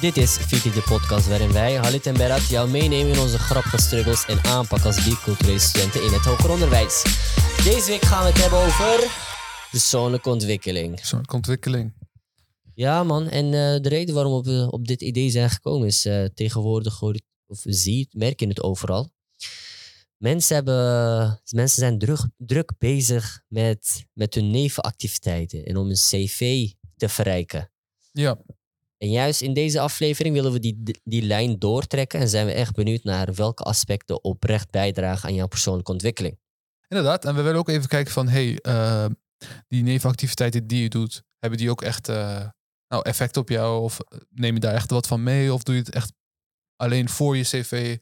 Dit is Fiti de podcast waarin wij, Halit en Berat, jou meenemen in onze grappige struggles en aanpak als biculturele studenten in het hoger onderwijs. Deze week gaan we het hebben over persoonlijke ontwikkeling. Zo'n ontwikkeling. Ja man, en eh, de reden waarom we op, op dit idee zijn gekomen is eh, tegenwoordig, hoor ik- of zie, merk je het overal. Mensen, hebben, mensen zijn druk, druk bezig met, met hun nevenactiviteiten en om hun cv te verrijken. Ja, En juist in deze aflevering willen we die, die lijn doortrekken en zijn we echt benieuwd naar welke aspecten oprecht bijdragen aan jouw persoonlijke ontwikkeling. inderdaad. En we willen ook even kijken van, hey, eh, die nevenactiviteiten die je doet, hebben die ook echt eh, nou, effect op jou? Of neem je daar echt wat van mee? Of doe je het echt alleen voor je cv?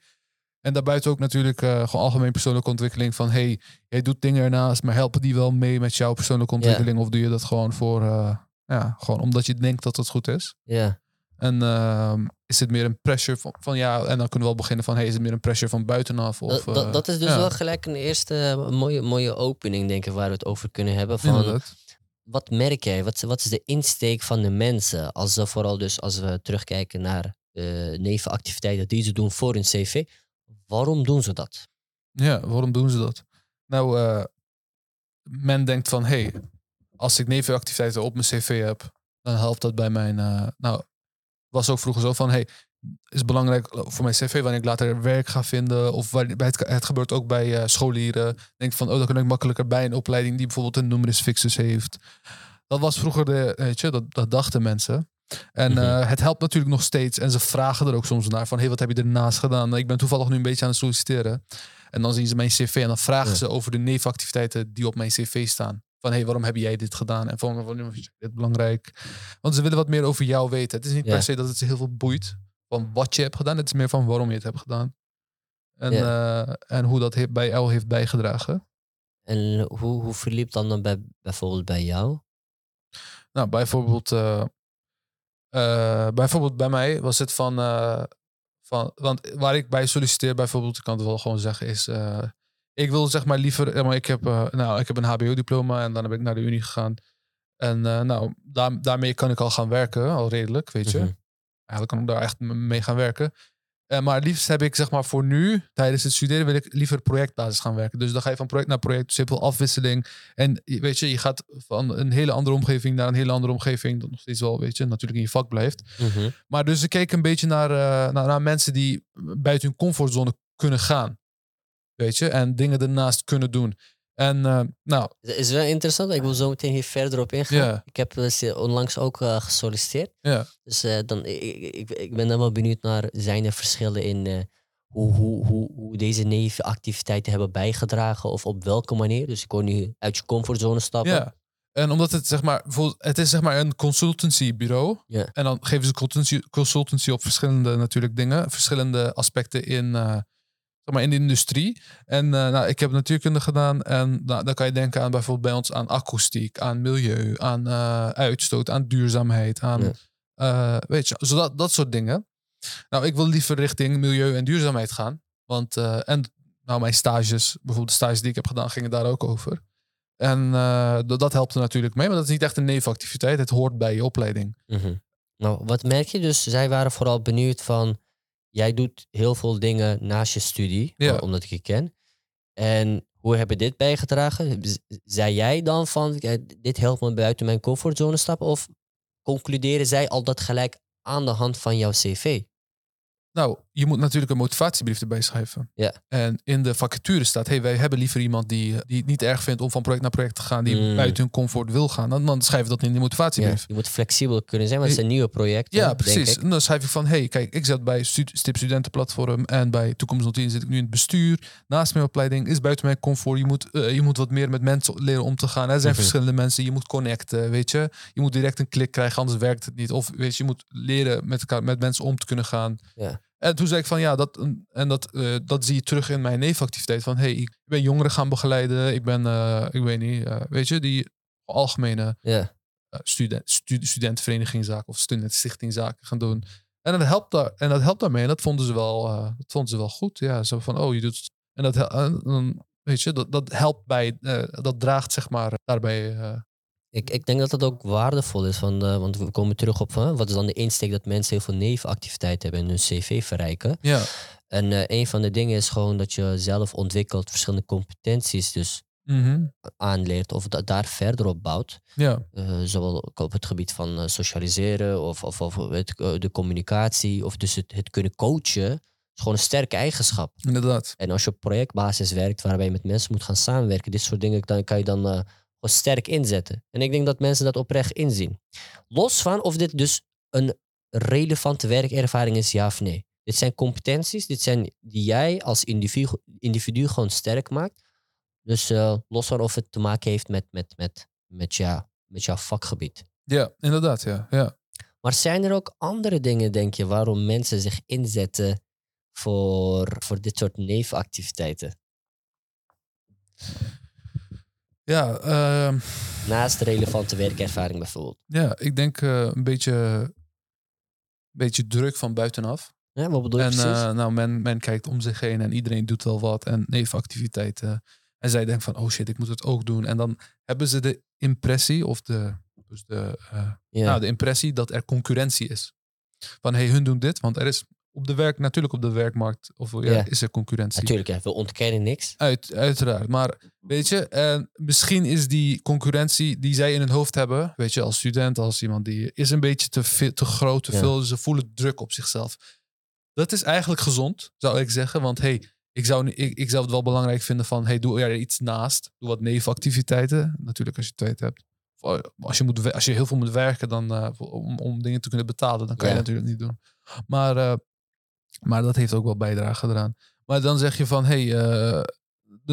En daarbuiten ook natuurlijk eh, gewoon algemeen persoonlijke ontwikkeling van, hey, jij doet dingen ernaast, maar helpen die wel mee met jouw persoonlijke ontwikkeling? Of doe je dat gewoon voor, eh, ja, gewoon omdat je denkt dat het goed is? Ja, En ehm, is het meer een pressure van, van ja, en dan kunnen we wel beginnen van, hey, is het meer een pressure van buitenaf? Of, dat, dat, eh, dat is dus ja, wel gelijk een eerste eh, mooie, mooie opening, denk ik, waar we het over kunnen hebben. Van, inderdaad. wat merk jij? Wat, wat is de insteek van de mensen? Als ze vooral dus als we terugkijken naar eh nevenactiviteiten die ze doen voor hun cv. Waarom doen ze dat? Ja, waarom doen ze dat? Nou, men denkt van, hey, als ik nevenactiviteiten op mijn cv heb, dan helpt dat bij mijn... eh, nou, was ook vroeger zo van, hey, is belangrijk voor mijn cv wanneer ik later werk ga vinden. Of waar, bij het, het gebeurt ook bij eh, scholieren. Denk van, oh, dan kan ik makkelijker bij een opleiding die bijvoorbeeld een numerus fixus heeft. Dat was vroeger de, weet je, dat, dat dachten mensen. En Mhm. eh, het helpt natuurlijk nog steeds. En ze vragen er ook soms naar van, hey, wat heb je ernaast gedaan? Ik ben toevallig nu een beetje aan het solliciteren. En dan zien ze mijn cv en dan vragen Ja. ze over de nevenactiviteiten die op mijn cv staan. Van, hey, waarom heb jij dit gedaan? En van, waarom is dit belangrijk? Want ze willen wat meer over jou weten. Het is niet per se dat het ze heel veel boeit van wat je hebt gedaan. Het is meer van waarom je het hebt gedaan. En, eh, en hoe dat he- bij jou heeft bijgedragen. En hoe, hoe verliep dan, dan bij, bijvoorbeeld bij jou? Nou, bijvoorbeeld, eh, eh, bijvoorbeeld bij mij was het van, eh, van, want waar ik bij solliciteer bijvoorbeeld, ik kan het wel gewoon zeggen, is, eh, ik wil zeg maar liever, maar ik heb, eh, nou, ik heb een HBO-diploma en dan heb ik naar de Unie gegaan. En eh, nou, daar, daarmee kan ik al gaan werken, al redelijk, weet je. Mhm. Eigenlijk kan ik daar echt mee gaan werken. Eh, maar het liefst heb ik zeg maar voor nu, tijdens het studeren, wil ik liever projectbasis gaan werken. Dus dan ga je van project naar project, simpel afwisseling. En weet je, je gaat van een hele andere omgeving naar een hele andere omgeving. Dat nog steeds wel, weet je, natuurlijk in je vak blijft. Mhm. Maar dus ik keek een beetje naar, naar, naar mensen die buiten hun comfortzone kunnen gaan. Weet je, en dingen ernaast kunnen doen. En eh, nou, is wel interessant. Ik wil zo meteen hier verder op ingaan. Ik heb eh, onlangs ook eh, gesolliciteerd. Dus dan, ik, ik, ben dan wel benieuwd naar, zijn er verschillen in hoe, hoe, hoe, hoe deze nevenactiviteiten hebben bijgedragen of op welke manier? Dus ik hoor nu uit je comfortzone stappen. Ja. En omdat het zeg maar, het is zeg maar een consultancybureau. En dan geven ze consultancy, consultancy op verschillende natuurlijk dingen, verschillende aspecten in, maar in de industrie. En eh, nou, ik heb natuurkunde gedaan en nou, dan kan je denken aan bijvoorbeeld bij ons aan akoestiek, aan milieu, aan eh, uitstoot, aan duurzaamheid, aan Ja. eh, weet je, zodat dat soort dingen. Nou, ik wil liever richting milieu en duurzaamheid gaan, want en nou mijn stages, bijvoorbeeld de stages die ik heb gedaan, gingen daar ook over. En dat, dat helpt er natuurlijk mee, maar dat is niet echt een nevenactiviteit. Het hoort bij je opleiding. Mhm. Nou, wat merk je dus? Zij waren vooral benieuwd van, jij doet heel veel dingen naast je studie, Ja. omdat ik je ken. En hoe hebben dit bijgedragen? Zei jij dan van, dit helpt me buiten mijn comfortzone stappen? Of concluderen zij al dat gelijk aan de hand van jouw cv? Nou, je moet natuurlijk een motivatiebrief erbij schrijven. Ja. En in de vacature staat, hey, wij hebben liever iemand die, die het niet erg vindt om van project naar project te gaan, die Mm. buiten hun comfort wil gaan. Dan, dan schrijf je dat in die Ja, motivatiebrief. je moet flexibel kunnen zijn, want het is een nieuwe project. Ja, precies. En dan schrijf ik van, hey, kijk, ik zit bij Stip Studentenplatform en bij Toekomst 010 zit ik nu in het bestuur. Naast mijn opleiding is buiten mijn comfort. Je moet, eh, je moet wat meer met mensen leren om te gaan. Er zijn Mhm. verschillende mensen. Je moet connecten, weet je. Je moet direct een klik krijgen, anders werkt het niet. Of weet je, je moet leren met, elkaar, met mensen om te kunnen gaan. Ja. En toen zei ik van ja, dat, en dat, eh, dat zie je terug in mijn nevenactiviteit. Van hey, ik ben jongeren gaan begeleiden. Ik ben, eh, ik weet niet, eh, weet je, die algemene eh, student, stu- studentenverenigingszaken of studentenstichtingzaken gaan doen. En dat helpt, daar, en dat helpt daarmee. En dat vonden ze wel, dat vonden ze wel goed. Ja, zo van, oh, je doet... En dat, en weet je, dat, dat helpt bij, dat draagt zeg maar daarbij. Ik, ik denk dat dat ook waardevol is, van, eh, want we komen terug op wat is dan de insteek dat mensen heel veel nevenactiviteiten hebben en hun cv verrijken. Ja. En eh, een van de dingen is gewoon dat je zelf ontwikkelt verschillende competenties dus Mhm. aanleert of da- daar verder op bouwt. Ja. Eh, zowel op het gebied van socialiseren of, of, of het, de communicatie of dus het, het kunnen coachen. is gewoon een sterke eigenschap. Inderdaad. En als je op projectbasis werkt waarbij je met mensen moet gaan samenwerken, dit soort dingen, dan kan je dan gewoon sterk inzetten. En ik denk dat mensen dat oprecht inzien. Los van of dit dus een relevante werkervaring is, ja of nee. Dit zijn competenties, dit zijn die jij als individu, individu gewoon sterk maakt. Dus eh, los van of het te maken heeft met, met, met, met, ja, met jouw vakgebied. Ja, inderdaad. Ja. ja. Maar zijn er ook andere dingen, denk je, waarom mensen zich inzetten voor, voor dit soort nevenactiviteiten? Ja, ehm, Naast relevante werkervaring bijvoorbeeld. ja, ik denk eh, een beetje, beetje druk van buitenaf. Ja, wat bedoel je En precies? eh, nou, men, men kijkt om zich heen en iedereen doet wel wat. En nevenactiviteiten. En zij denken van, oh shit, ik moet het ook doen. En dan hebben ze de impressie, of de, dus de, eh, ja. nou, de impressie dat er concurrentie is. Van, hey, hun doen dit. Want er is op de werk, natuurlijk op de werkmarkt, of ja, Ja. is er concurrentie. Natuurlijk, ja, we ontkennen niks. Uit, uiteraard. Maar weet je, eh, misschien is die concurrentie die zij in hun hoofd hebben, weet je, als student, als iemand die is een beetje te, veel, te groot, te veel. Ze voelen druk op zichzelf. Dat is eigenlijk gezond, zou ik zeggen. Want hey, ik zou, ik, ik zou het wel belangrijk vinden van, hey, doe er iets naast. Doe wat nevenactiviteiten. Natuurlijk als je tijd hebt. Of, eh, Als je, moet, als je heel veel moet werken dan, eh, om, om dingen te kunnen betalen, dan kan Ja. je natuurlijk niet doen. Maar, eh, maar dat heeft ook wel bijdrage gedaan. Maar dan zeg je van, hey, eh,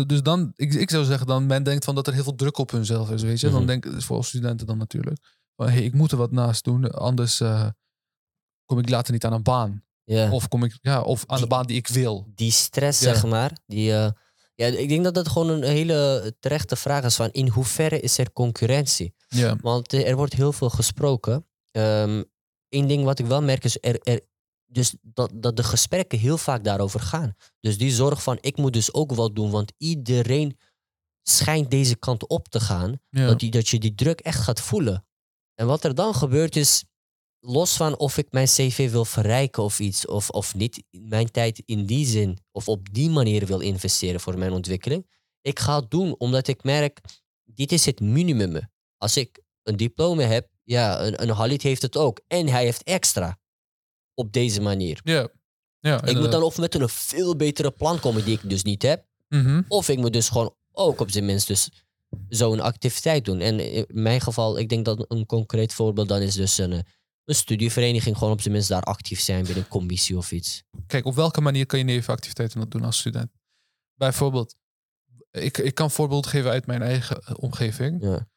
dus dan, ik, ik zou zeggen dan, men denkt van dat er heel veel druk op hunzelf is, weet je. Mhm. Dan denken, voor studenten dan natuurlijk. Van, hey, ik moet er wat naast doen, anders eh, kom ik later niet aan een baan. Of kom ik, ja, of aan de baan die ik wil. Die stress, Ja. zeg maar. Die, eh, ja, ik denk dat dat gewoon een hele terechte vraag is van in hoeverre is er concurrentie? Ja, Want er wordt heel veel gesproken. Eén ding wat ik wel merk is er, er, dus dat, dat de gesprekken heel vaak daarover gaan. Dus die zorg van ik moet dus ook wat doen, want iedereen schijnt deze kant op te gaan. ja. Dat, die, dat je die druk echt gaat voelen. En wat er dan gebeurt is, los van of ik mijn cv wil verrijken of iets, of, of niet, mijn tijd in die zin of op die manier wil investeren voor mijn ontwikkeling. Ik ga het doen omdat ik merk, dit is het minimum. Als ik een diploma heb, ja, een, een Halid heeft het ook. En hij heeft extra. Op deze manier. ja. ja Ik moet dan of met een veel betere plan komen die ik dus niet heb. Mhm. Of ik moet dus gewoon ook op zijn minst dus zo'n activiteit doen. En in mijn geval, ik denk dat een concreet voorbeeld dan is dus een, eh, een studievereniging. Gewoon op zijn minst daar actief zijn binnen een commissie of iets. Kijk, op welke manier kan je nevenactiviteiten doen als student? Bijvoorbeeld, ik, ik kan voorbeeld geven uit mijn eigen eh, omgeving. Ja.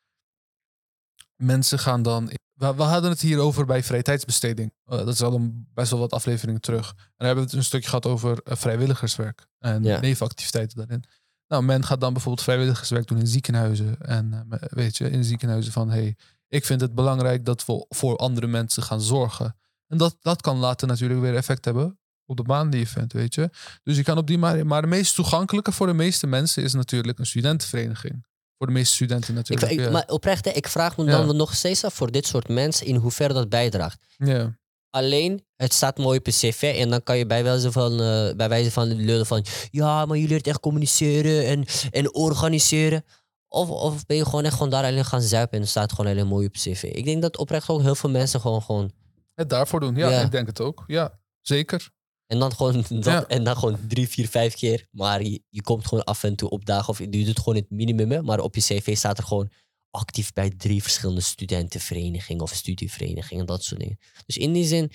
Mensen gaan dan. We, we hadden het hier over bij vrije tijdsbesteding. Eh, dat is al een, best wel wat afleveringen terug. En dan hebben we het een stukje gehad over eh, vrijwilligerswerk en Ja. nevenactiviteiten daarin. Nou, men gaat dan bijvoorbeeld vrijwilligerswerk doen in ziekenhuizen. En eh, weet je, in ziekenhuizen van hey, ik vind het belangrijk dat we voor andere mensen gaan zorgen. En dat, dat kan later natuurlijk weer effect hebben op de baan die je vindt, weet je. Dus je kan op die manier. Maar de meest toegankelijke voor de meeste mensen is natuurlijk een studentenvereniging. Voor de meeste studenten natuurlijk. ik- ja. Maar oprecht, hè, ik vraag me Ja. dan nog steeds af voor dit soort mensen in hoeverre dat bijdraagt. ja. Alleen, het staat mooi op je cv en dan kan je bij wijze van, eh, bij wijze van lullen van... Ja, maar je leert echt communiceren en, en organiseren. Of, of ben je gewoon echt gewoon daar alleen gaan zuipen en het staat gewoon alleen mooi op cv. Ik denk dat oprecht ook heel veel mensen gewoon... gewoon Het daarvoor doen, ja, Ja. ik denk het ook. Ja, zeker. En, dan gewoon dat, Ja. en dan gewoon drie, vier, vijf keer. Maar je, je komt gewoon af en toe op dagen of je doet gewoon het minimum. Maar op je cv staat er gewoon actief bij drie verschillende studentenverenigingen of studieverenigingen. Dat soort dingen. Dus in die zin,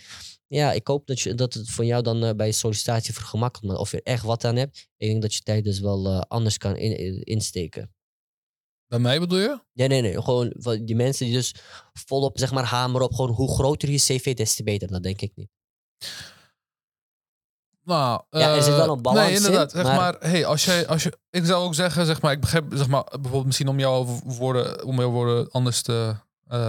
ja, ik hoop dat, je, dat het voor jou dan eh, bij sollicitatie vergemakkelijkt maakt. Of je er echt wat aan hebt. Ik denk dat je tijd dus wel eh, anders kan in- in- insteken. Bij mij bedoel je? Nee, nee, nee. Gewoon van die mensen die dus volop, zeg maar, hameren op gewoon hoe groter je cv, des te beter. Dat denk ik niet. Nou, Ja, er zit eh, wel een balans Nee, inderdaad. in, Zeg maar- maar, hey, als jij, als je, ik zou ook zeggen, zeg maar, ik begrijp, zeg maar, bijvoorbeeld misschien om jouw woorden, om jouw woorden anders te, eh,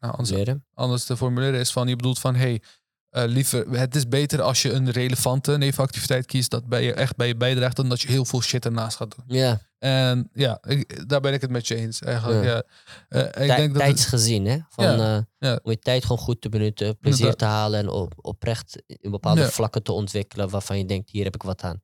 nou, anders, anders te formuleren, is van, je bedoelt van, hey, eh, liever, het is beter als je een relevante nevenactiviteit kiest, dat bij je echt bij je bijdraagt, dan dat je heel veel shit ernaast gaat doen. Ja, En ja, ik, daar ben ik het met je eens eigenlijk. Ja. Ja. Eh, ik denk dat hè? Van, Ja, eh, ja. Om je tijd gewoon goed te benutten, plezier te halen en op, oprecht in bepaalde vlakken te ontwikkelen waarvan je denkt, hier heb ik wat aan.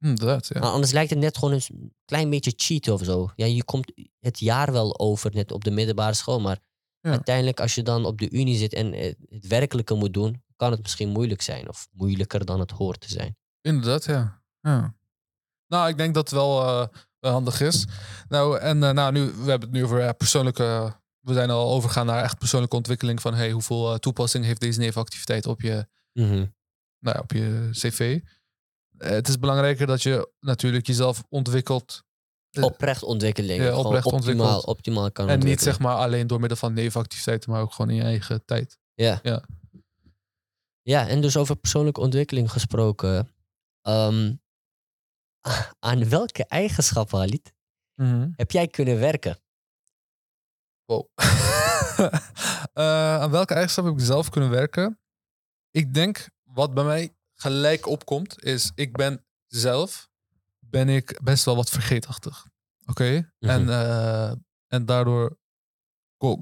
inderdaad, ja. Maar anders lijkt het net gewoon een klein beetje cheaten of zo. Ja, je komt het jaar wel over net op de middelbare school, maar uiteindelijk als je dan op de unie zit en het werkelijke moet doen, kan het misschien moeilijk zijn of moeilijker dan het hoort te zijn. Inderdaad, ja. ja. Nou, ik denk dat wel eh, wel handig is. Nou, en eh, nou, nu, we hebben het nu over persoonlijke... We zijn al overgegaan naar echt persoonlijke ontwikkeling van hey, hoeveel eh, toepassing heeft deze nevenactiviteit op je, Mhm. nou, op je cv. Eh, het is belangrijker dat je natuurlijk jezelf ontwikkelt. Oprecht ontwikkeling. Ja, oprecht optimaal, optimaal kan en niet zeg maar alleen door middel van nevenactiviteiten, maar ook gewoon in je eigen tijd. Ja. Ja. Ja, en dus over persoonlijke ontwikkeling gesproken. ehm, aan welke eigenschappen, Halit, heb jij kunnen werken? Wow. Eh, aan welke eigenschap heb ik zelf kunnen werken? Ik denk wat bij mij gelijk opkomt is ik ben zelf ben ik best wel wat vergeetachtig. Oké? Mhm. En, eh, en daardoor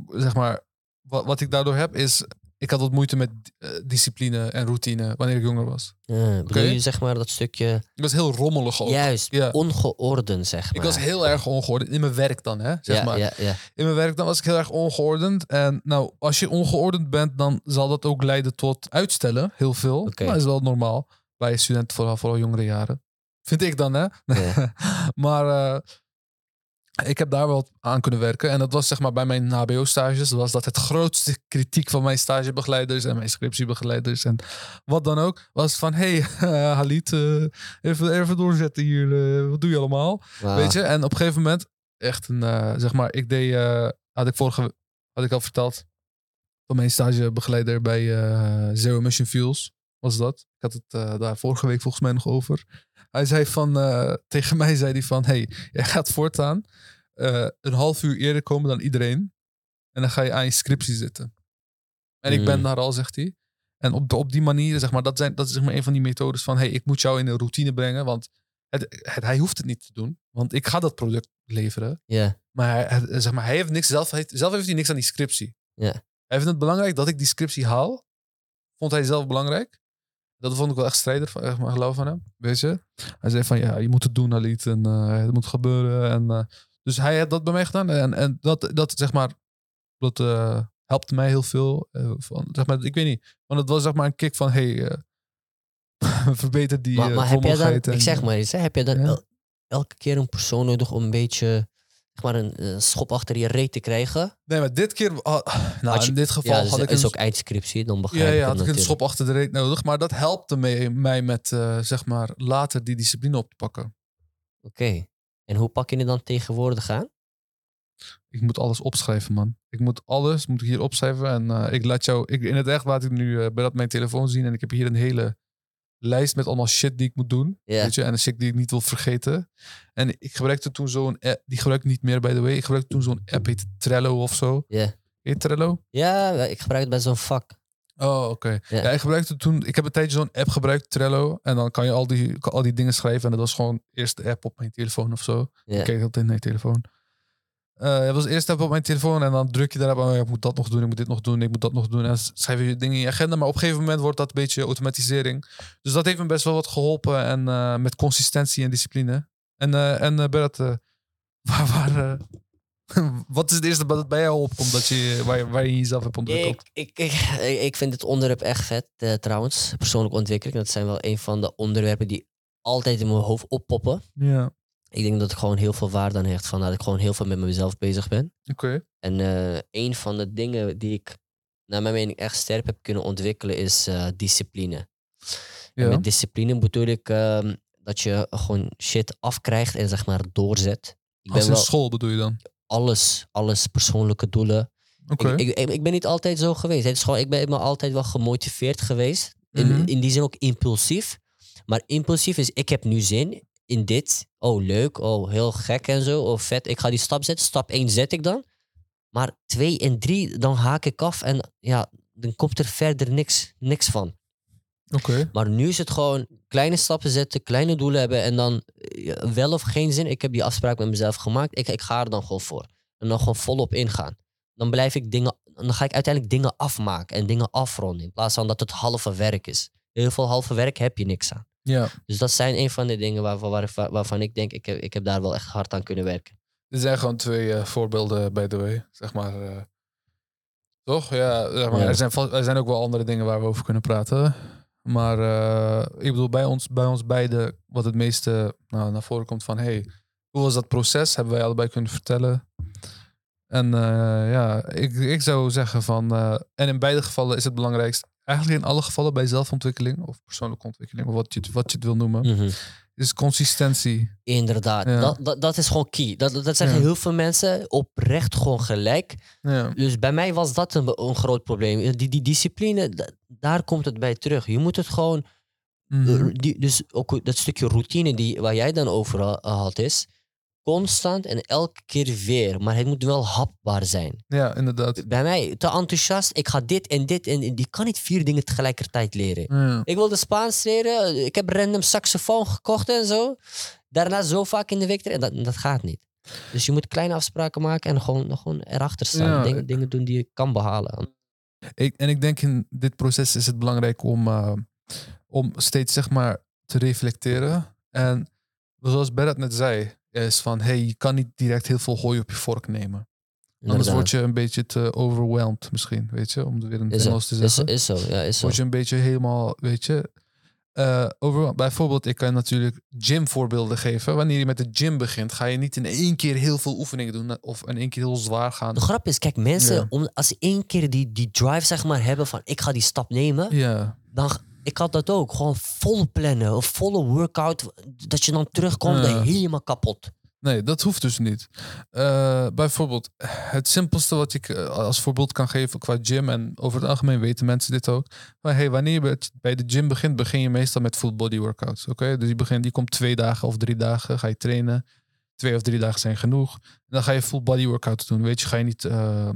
zeg maar wat, wat ik daardoor heb is ik had wat moeite met eh, discipline en routine wanneer ik jonger was. Oké. je zeg maar dat stukje, Ik was heel rommelig ook. juist, Ja. ongeordend zeg maar. Ik was heel erg ongeordend in mijn werk dan, hè? Zeg ja, maar. ja, ja. in mijn werk dan was ik heel erg ongeordend. En nou, als je ongeordend bent, dan zal dat ook leiden tot uitstellen. Heel veel. Maar dat is wel normaal bij studenten, vooral, vooral jongere jaren. Vind ik dan, hè? Ja. maar eh, ik heb daar wel aan kunnen werken. En dat was zeg maar bij mijn HBO-stages. Was dat het grootste kritiek van mijn stagebegeleiders en mijn scriptiebegeleiders. En wat dan ook. Was van, hey, Halit, eh, even, even doorzetten hier. eh, wat doe je allemaal? Weet je, en op een gegeven moment, echt een, eh, zeg maar, ik deed, eh, had ik vorige, had ik al verteld, van mijn stagebegeleider bij eh Zero Emission Fuels, was dat. Ik had het eh, daar vorige week volgens mij nog over. Hij zei van, eh, tegen mij zei hij van, hey, jij gaat voortaan eh, een half uur eerder komen dan iedereen. En dan ga je aan je scriptie zitten. En ik ben Mm. daar al, zegt hij. En op, op die manier, zeg maar, dat, zijn, dat is zeg maar een van die methodes van, hey, ik moet jou in een routine brengen, want het, het- hij hoeft het niet te doen, want ik ga dat product leveren. Maar hij, hij- zeg maar, hij heeft niks zelf, heeft, zelf heeft hij niks aan die scriptie. Hij vindt het belangrijk dat ik die scriptie haal. Vond hij zelf belangrijk. Dat vond ik wel echt strijder van, echt maar geloof van hem. Weet je? Hij zei van ja, je moet het doen, Alit. En eh, het moet gebeuren. En, eh, dus hij heeft dat bij mij gedaan. En, en dat, dat zeg maar, dat eh, helpte mij heel veel. van, zeg maar, ik weet niet. Want het was zeg maar een kick van hey, verbeter die maar, maar heb jij dan, en, ik zeg maar iets, hè, heb jij dan ja. el- elke keer een persoon nodig om een beetje, maar een eh, schop achter je reet te krijgen? Nee, maar dit keer, ah, nou, Had je- in dit geval Ja, had dat ik is een ook eindscriptie, dan begrijp Ja, ik ja had ik een natuurlijk. schop achter de reet nodig. Maar dat helpte mij, mij met, eh, zeg maar, later die discipline op te pakken. Oké. En hoe pak je het dan tegenwoordig aan? Ik moet alles opschrijven, man. Ik moet alles moet ik hier opschrijven. En eh, ik laat jou, ik, in het echt laat ik nu bij dat mijn telefoon zien. En ik heb hier een hele lijst met allemaal shit die ik moet doen. Weet je? En shit die ik niet wil vergeten. En ik gebruikte toen zo'n app, die gebruik ik niet meer, by the way. Ik gebruikte toen zo'n app, heet Trello of zo. Ja. Heet Trello? Ja, ik gebruik het bij zo'n vak. Oh, oké. Ja. Ja. ik gebruikte toen. Ik heb een tijdje zo'n app gebruikt, Trello. En dan kan je al die, al die dingen schrijven. En dat was gewoon eerst de app op mijn telefoon of zo. Ik keek altijd in mijn telefoon. Eh het was eerst app op mijn telefoon. En dan druk je daarop. Oh, ja, ik moet dat nog doen. Ik moet dit nog doen. Ik moet dat nog doen. En schrijf je dingen in je agenda. Maar op een gegeven moment wordt dat een beetje automatisering. Dus dat heeft me best wel wat geholpen. En eh, met consistentie en discipline. En, eh en Bert, waar, waar, wat is het eerste dat bij jou opkomt? Dat je, waar, je- waar je jezelf hebt ontwikkeld? Ik, ik, ik, ik vind dit onderwerp echt vet, trouwens. Persoonlijke ontwikkeling. Dat zijn wel een van de onderwerpen die altijd in mijn hoofd oppoppen. Ja, Ik denk dat ik gewoon heel veel waarde aan hecht van dat ik gewoon heel veel met mezelf bezig ben. oké. En eh, een van de dingen die ik, naar mijn mening, echt sterk heb kunnen ontwikkelen is eh, discipline. En Ja. met discipline bedoel ik ehm, dat je gewoon shit afkrijgt en zeg maar doorzet. Ik Als ben in wel school bedoel je dan? alles, alles persoonlijke doelen. Oké. Ik, ik, ben niet altijd zo geweest. Het is gewoon, ik ben immer altijd wel gemotiveerd geweest. In, Mhm. in die zin ook impulsief. Maar impulsief is, ik heb nu zin in dit. Oh, leuk. Oh, heel gek en zo. Oh, vet. Ik ga die stap zetten. Stap 1 zet ik dan. Maar 2 en 3, dan haak ik af. En ja, dan komt er verder niks, niks van. Oké. Maar nu is het gewoon kleine stappen zetten, kleine doelen hebben en dan eh, wel of geen zin. Ik heb die afspraak met mezelf gemaakt. Ik, ik ga er dan gewoon voor. En dan gewoon volop ingaan. Dan blijf ik dingen, dan ga ik uiteindelijk dingen afmaken en dingen afronden. In plaats van dat het halve werk is. Heel veel halve werk heb je niks aan. Ja. Dus dat zijn een van de dingen waarvan, waar- waarvan ik denk, ik heb, ik heb daar wel echt hard aan kunnen werken. Dit zijn gewoon twee eh, voorbeelden, by the way. Zeg maar. eh, toch? Ja, zeg maar, Ja. Er, zijn, er zijn ook wel andere dingen waar we over kunnen praten. Maar eh, ik bedoel, bij ons, bij ons beiden, wat het meeste nou, naar voren komt van... Hey, hoe was dat proces? Hebben wij allebei kunnen vertellen. En ja, ik, ik zou zeggen van... en in beide gevallen is het belangrijkst... Eigenlijk in alle gevallen bij zelfontwikkeling of persoonlijke ontwikkeling... of wat je, het- wat je het wil noemen, Mhm. is consistentie. Inderdaad, Ja. dat, dat, dat is gewoon key. Dat, dat zeggen Ja. heel veel mensen oprecht gewoon gelijk. Ja. Dus bij mij was dat een, een groot probleem. Die, die discipline, da- daar komt het bij terug. Je moet het gewoon, Mhm. eh, die, dus ook dat stukje routine die, waar jij dan over ha- had is, constant en elke keer weer. Maar het moet wel hapbaar zijn. ja, inderdaad. Bij mij, te enthousiast, ik ga dit en dit en die kan niet vier dingen tegelijkertijd leren. Ja. Ik wilde Spaans leren. Ik heb random saxofoon gekocht en zo. Daarna zo vaak in de week. En dat, dat gaat niet. Dus je moet kleine afspraken maken en gewoon, gewoon erachter staan. Ja. Dingen doen die je kan behalen. Ik, en ik denk in dit proces is het belangrijk om, eh, om steeds zeg maar te reflecteren. En zoals Berat net zei, is van hey, je kan niet direct heel veel hooi op je vork nemen. Anders word je een beetje te overwhelmed misschien, weet je, om het weer is, Engels te is, zeggen. is zo, ja, is zo. Word je een beetje helemaal, weet je, eh overwhelmed. Bijvoorbeeld, ik kan natuurlijk gymvoorbeelden geven. Wanneer je met de gym begint, ga je niet in één keer heel veel oefeningen doen of in één keer heel zwaar gaan. De grap is, kijk, mensen, Ja. om, als ze één keer die, die drive zeg maar hebben van ik ga die stap nemen, Ja, dan ik had dat ook. Gewoon vol plannen, een volle workout, dat je dan terugkomt Ja. en helemaal kapot. Nee, dat hoeft dus niet. Eh, bijvoorbeeld, het simpelste wat ik eh, als voorbeeld kan geven qua gym, en over het algemeen weten mensen dit ook. Maar hey, wanneer je bij- de gym begint, begin je meestal met full body workouts. Oké, dus je begint, die komt twee dagen of drie dagen, ga je trainen. Twee of drie dagen zijn genoeg. En dan ga je full body workouts doen. Weet je, ga je niet eh,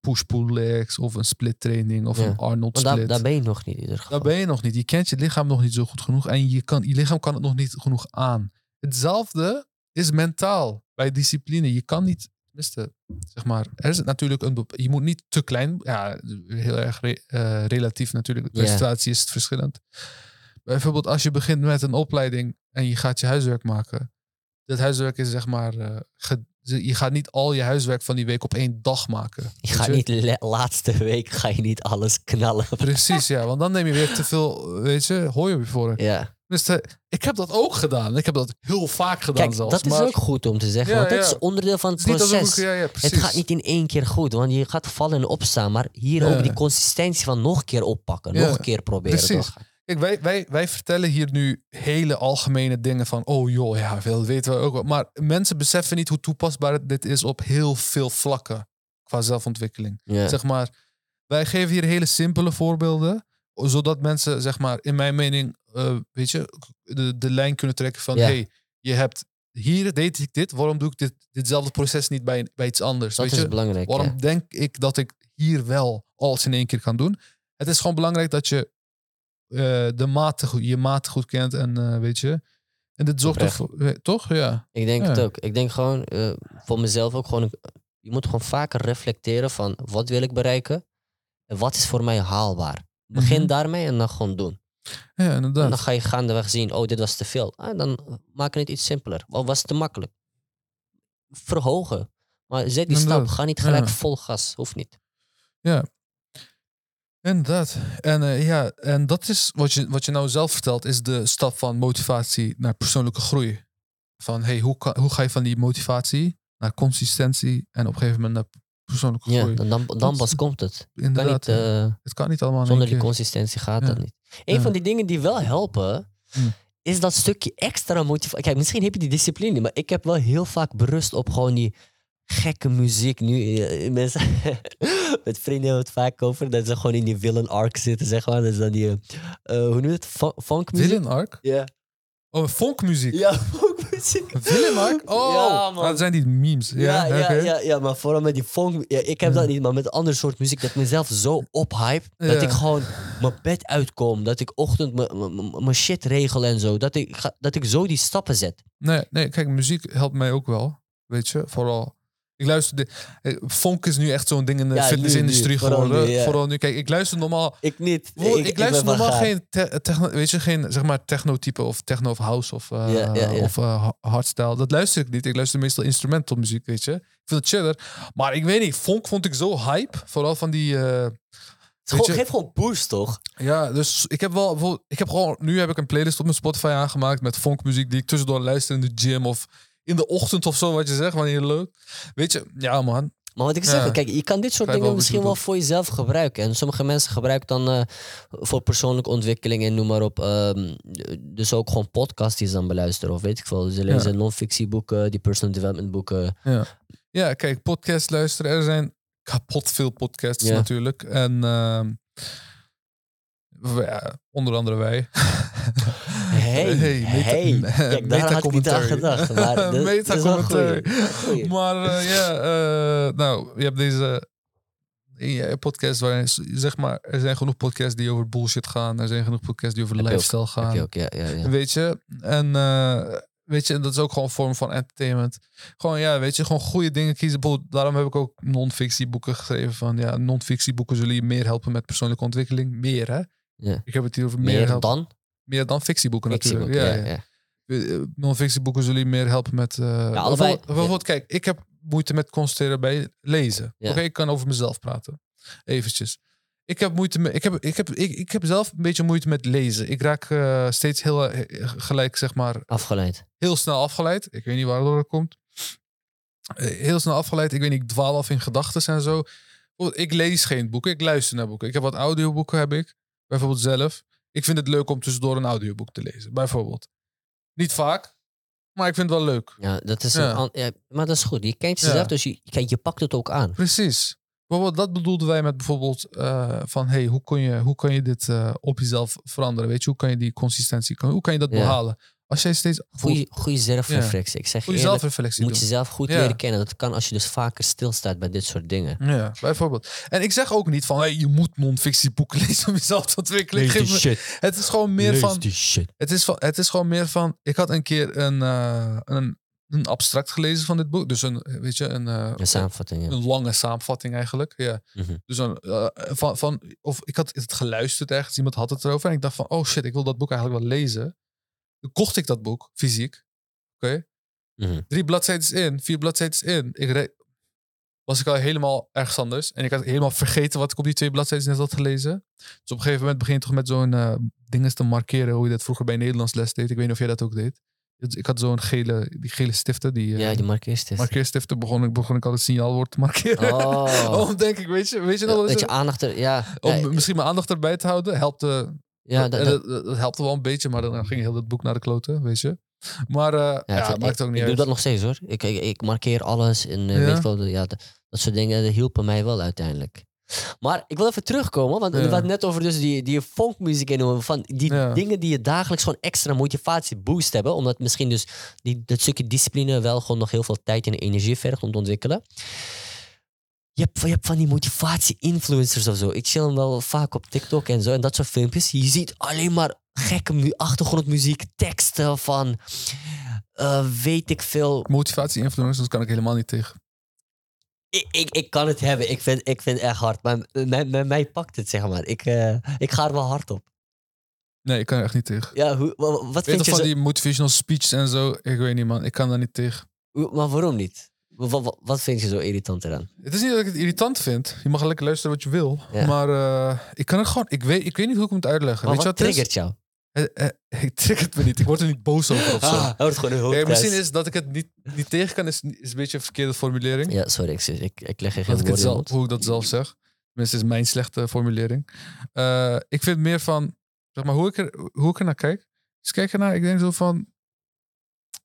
push-pull legs of een split training of Ja. een Arnold daar, split. daar ben je nog niet in ieder geval. Daar ben je nog niet. Je kent je lichaam nog niet zo goed genoeg. En je, kan, je lichaam kan het nog niet genoeg aan. Hetzelfde is mentaal bij discipline. Je kan niet, zeg maar, er is natuurlijk een, je moet niet te klein, ja, heel erg re- eh, relatief natuurlijk. Ja. situatie is het verschillend. Bijvoorbeeld als je begint met een opleiding en je gaat je huiswerk maken. Dat huiswerk is zeg maar, ge- je gaat niet al je huiswerk van die week op één dag maken. Je gaat niet, laatste week ga je niet alles knallen. Precies, ja. Want dan neem je weer te veel, weet je, hooi op je vork. Ja. Dus ik heb dat ook gedaan. Ik heb dat heel vaak gedaan Kijk, zelfs. dat is ook goed om te zeggen. Ja, want dat ja. is onderdeel van het proces. ja, het gaat niet in één keer goed. Want je gaat vallen en opstaan. Maar hier ook die consistentie van nog een keer oppakken. Nog een keer proberen. precies. Kijk, wij, wij, wij vertellen hier nu hele algemene dingen van... oh joh, ja, dat weten we ook wel. Maar mensen beseffen niet hoe toepasbaar dit is op heel veel vlakken qua zelfontwikkeling. Zeg maar, wij geven hier hele simpele voorbeelden... zodat mensen, zeg maar, in mijn mening, eh, weet je, de, de lijn kunnen trekken van... Hey, je hebt hier deed ik dit, waarom doe ik dit, ditzelfde proces niet bij, bij iets anders? dat weet is je? belangrijk. Waarom ja. denk ik dat ik hier wel alles in één keer kan doen? Het is gewoon belangrijk dat je eh, de mate, goed- je maat goed kent en eh, weet je. En dit zorgt ervoor, eh, toch? Ja. Ik denk Ja. het ook. Ik denk gewoon, voor mezelf ook gewoon... Je moet gewoon vaker reflecteren van wat wil ik bereiken? En wat is voor mij haalbaar? Begin Mhm. daarmee en dan gewoon doen. Ja, En inderdaad. dan ga je gaandeweg zien, oh, dit was te veel. Ah, dan we het iets simpeler. Of was het te makkelijk? Verhogen. Maar zet die stap. Ga niet gelijk Ja. vol gas. Hoeft niet. Inderdaad. En eh, ja, en dat is wat je, wat je nou zelf vertelt, is de stap van motivatie naar persoonlijke groei. Van hey, hoe, kan, hoe ga je van die motivatie naar consistentie en op een gegeven moment naar persoonlijke Ja, groei? dan, dan, dan pas komt het. Kan Inderdaad. niet, ja. eh, het kan niet allemaal zonder die keer. consistentie gaat Ja. dat niet. Een Ja. van die dingen die wel helpen, Hm. is dat stukje extra motivatie. Kijk, misschien heb je die discipline, maar ik heb wel heel vaak berust op gewoon die gekke muziek. Nu, eh, mensen, met vrienden hebben het vaak over dat ze gewoon in die villain arc zitten, zeg maar. Dat is dan die, eh, eh, hoe noem je het? Fun- Funkmuziek? Villain arc? Ja. Oh, folkmuziek. Ja, folkmuziek. Willem, Mike? Oh, Ja, man. ah, dat zijn die memes. Ja, Ja, ja, ja, ja, maar vooral met die funk. Ja, ik heb dat niet, maar met andere soort muziek dat ik mezelf zo ophype. Dat ik gewoon mijn bed uitkom. Dat ik ochtend mijn- shit regel en zo. Dat ik, dat ik zo die stappen zet. Nee, nee, kijk, muziek helpt mij ook wel. Weet je, vooral. Ik luister. De, eh, funk is nu echt zo'n ding in de Ja, fitnessindustrie geworden. nu, ja. Vooral nu. Kijk, ik luister normaal. Ik niet. Ik, luister normaal geen, te- techno, weet je, geen zeg maar technotype of techno of house of, ja. of eh, ha- hardstyle. Dat luister ik niet. Ik luister meestal instrumental muziek, weet je. Ik vind het chiller. Maar ik weet niet, funk vond ik zo hype. Vooral van die. eh, Het is gewoon- boost, toch? ja, dus ik heb wel ik heb gewoon, nu heb ik een playlist op mijn Spotify aangemaakt met funkmuziek die ik tussendoor luister in de gym of in de ochtend of zo, wat je zegt, wanneer je loopt. Weet je, ja man. Maar wat ik Ja. zeg, kijk, je kan dit soort dingen misschien wel voor jezelf gebruiken. En sommige mensen gebruiken dan eh, voor persoonlijke ontwikkeling en noem maar op. ehm, dus ook gewoon podcasts die ze dan beluisteren of weet ik veel. Ze lezen non-fictieboeken, die personal development boeken. Ja, kijk, podcast luisteren. Er zijn kapot veel podcasts Ja. natuurlijk. En we- ja, onder andere wij. Hey, hey. meta- Kijk, daar had ik niet aan gedacht. Maar goeie. Goeie. Maar eh, ja, eh, nou, je hebt deze in je podcast waarin, zeg maar, er zijn genoeg podcasts die over bullshit gaan. Er zijn genoeg podcasts die over Heb ook. lifestyle gaan. ook, ja, ja, ja. Weet je? En eh, weet je, dat is ook gewoon een vorm van entertainment. Gewoon, ja, weet je, gewoon goede dingen kiezen. Daarom heb ik ook non-fictieboeken geschreven. Van ja, non-fictieboeken zullen je meer helpen met persoonlijke ontwikkeling. Meer, hè? Ja. Ik heb het hier over meer, dan Meer dan fictieboeken natuurlijk. Ja, Ja, ja. ja. Eh, Non-fictieboeken zullen je meer helpen met... eh, allebei. bijvoorbeeld, kijk, ik heb moeite met concentreren bij lezen. Ja. Oké, ik kan over mezelf praten. Eventjes. Ik heb, moeite met, ik, heb, ik, heb, ik, ik heb zelf een beetje moeite met lezen. Ik raak eh, steeds heel gelijk, zeg maar, Afgeleid. heel snel afgeleid. Ik weet niet waardoor dat komt. Heel snel afgeleid. Ik weet niet, ik dwaal af in gedachten en zo. Ik lees geen boeken, ik luister naar boeken. Ik heb wat audioboeken, heb ik. Bijvoorbeeld zelf. Ik vind het leuk om tussendoor een audioboek te lezen, bijvoorbeeld. Niet vaak, maar ik vind het wel leuk. Ja, dat is Ja. een ja, maar dat is goed. Je kent Ja. jezelf, dus je, je pakt het ook aan. Precies. Bijvoorbeeld, dat bedoelden wij met bijvoorbeeld eh, van... hey, hoe, kun je, hoe kan je dit eh, op jezelf veranderen? Weet je, hoe kan je die consistentie... kan- Hoe kan je dat behalen? Als jij steeds... Goeie, goeie zelfreflectie. Ik zeg je Goede eerlijk, zelfreflectie je moet doen. jezelf goed Ja. leren kennen. Dat kan als je dus vaker stilstaat bij dit soort dingen. Ja, bijvoorbeeld. En ik zeg ook niet van, hey, je moet non-fictieboeken lezen om jezelf te ontwikkelen. Ik geef me- shit. het is gewoon meer van, die shit. het is van, het is gewoon meer van, ik had een keer een, eh, een, een abstract gelezen van dit boek. Dus een, weet je, een, eh, Een samenvatting, ja. een lange samenvatting eigenlijk. Ja. Mhm. Dus een, eh, van, van, of ik had het geluisterd ergens, iemand had het erover. En ik dacht van, oh shit, ik wil dat boek eigenlijk wel lezen. Toen kocht ik dat boek, fysiek. Oké. Mhm. Drie bladzijden in, vier bladzijden in. Ik re- was ik al helemaal ergens anders. En ik had helemaal vergeten wat ik op die twee bladzijden net had gelezen. Dus op een gegeven moment begin je toch met zo'n eh dingen te markeren. Hoe je dat vroeger bij Nederlands les deed. Ik weet niet of jij dat ook deed. Ik had zo'n gele, die gele stiften. Die, eh, Ja, die markeerstest. markeerstiften begon ik, begon ik al het signaalwoord te markeren. Oh. Om denk ik, weet je, weet je nog Ja, wat dat is je het? aandacht er... Ja, Om misschien mijn aandacht erbij te houden. Helpte, ja, dat, dat, dat, dat- dat helpte wel een beetje. Maar dan ging heel dat boek naar de kloten, weet je. Maar eh ja, ja, ik- maakt ook niet ik doe dat nog steeds hoor. Ik, ik, ik markeer alles en eh, Ja? weet ik wel. Ja, dat, dat soort dingen dat hielpen mij wel uiteindelijk. Maar ik wil even terugkomen, want we hadden net over dus die, die folkmuziek en van die dingen die je dagelijks gewoon extra motivatie boost hebben. Omdat misschien dus die, dat stukje discipline wel gewoon nog heel veel tijd en energie vergt om te ontwikkelen. Je hebt, van- je hebt van die motivatie-influencers of zo. Ik chill hem wel vaak op TikTok en zo. En dat soort filmpjes. Je ziet alleen maar gekke mu- achtergrondmuziek, teksten van... eh, weet ik veel. Motivatie-influencers kan ik helemaal niet tegen. Ik, ik, ik kan het hebben. Ik vind, ik vind het echt hard. Maar mij, mij, mij pakt het, zeg maar. Ik, eh, ik ga er wel hard op. Nee, ik kan er echt niet tegen. Ja, hoe, wa- wa- wat Weet vind je van zo... die motivational speeches en zo? Ik weet niet, man. Ik kan daar niet tegen. Maar waarom niet? Wa- wa- wat vind je zo irritant eraan? Het is niet dat ik het irritant vind. Je mag lekker luisteren wat je wil. Ja. Maar eh, ik kan het gewoon... Ik weet, ik weet niet hoe ik het moet uitleggen. Maar weet je wat wat het is? triggert jou? Eh, eh, ik triggert me niet. Ik word er niet boos over of zo. Ah, wordt gewoon een misschien is dat ik het niet, niet tegen kan, is, is een beetje een verkeerde formulering. Ja, sorry. Ik, ik, ik leg er geen het woorden zelf, hoe ik dat zelf zeg. Tenminste, is mijn slechte formulering. Ik vind meer van, zeg maar, hoe ik er, hoe ik er naar kijk. Dus kijk ernaar, ik denk zo van,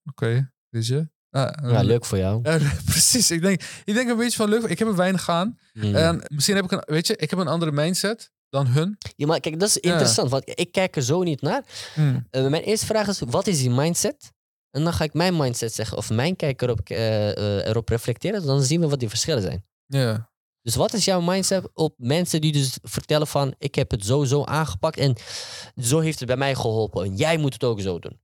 oké, weet je. Ah, Ja, eh, leuk voor jou. ja, precies. Ik denk, ik denk een beetje van leuk. Ik heb er weinig aan. Mm. En misschien heb ik een, weet je, ik heb een andere mindset dan hun. Ja, maar kijk, dat is interessant, want ik kijk er zo niet naar. Hmm. Eh, mijn eerste vraag is, wat is die mindset? En dan ga ik mijn mindset zeggen, of mijn kijk erop, eh, eh, erop reflecteren. Dan zien we wat die verschillen zijn. Ja. Dus wat is jouw mindset op mensen die dus vertellen van, ik heb het zo zo aangepakt en zo heeft het bij mij geholpen. En jij moet het ook zo doen.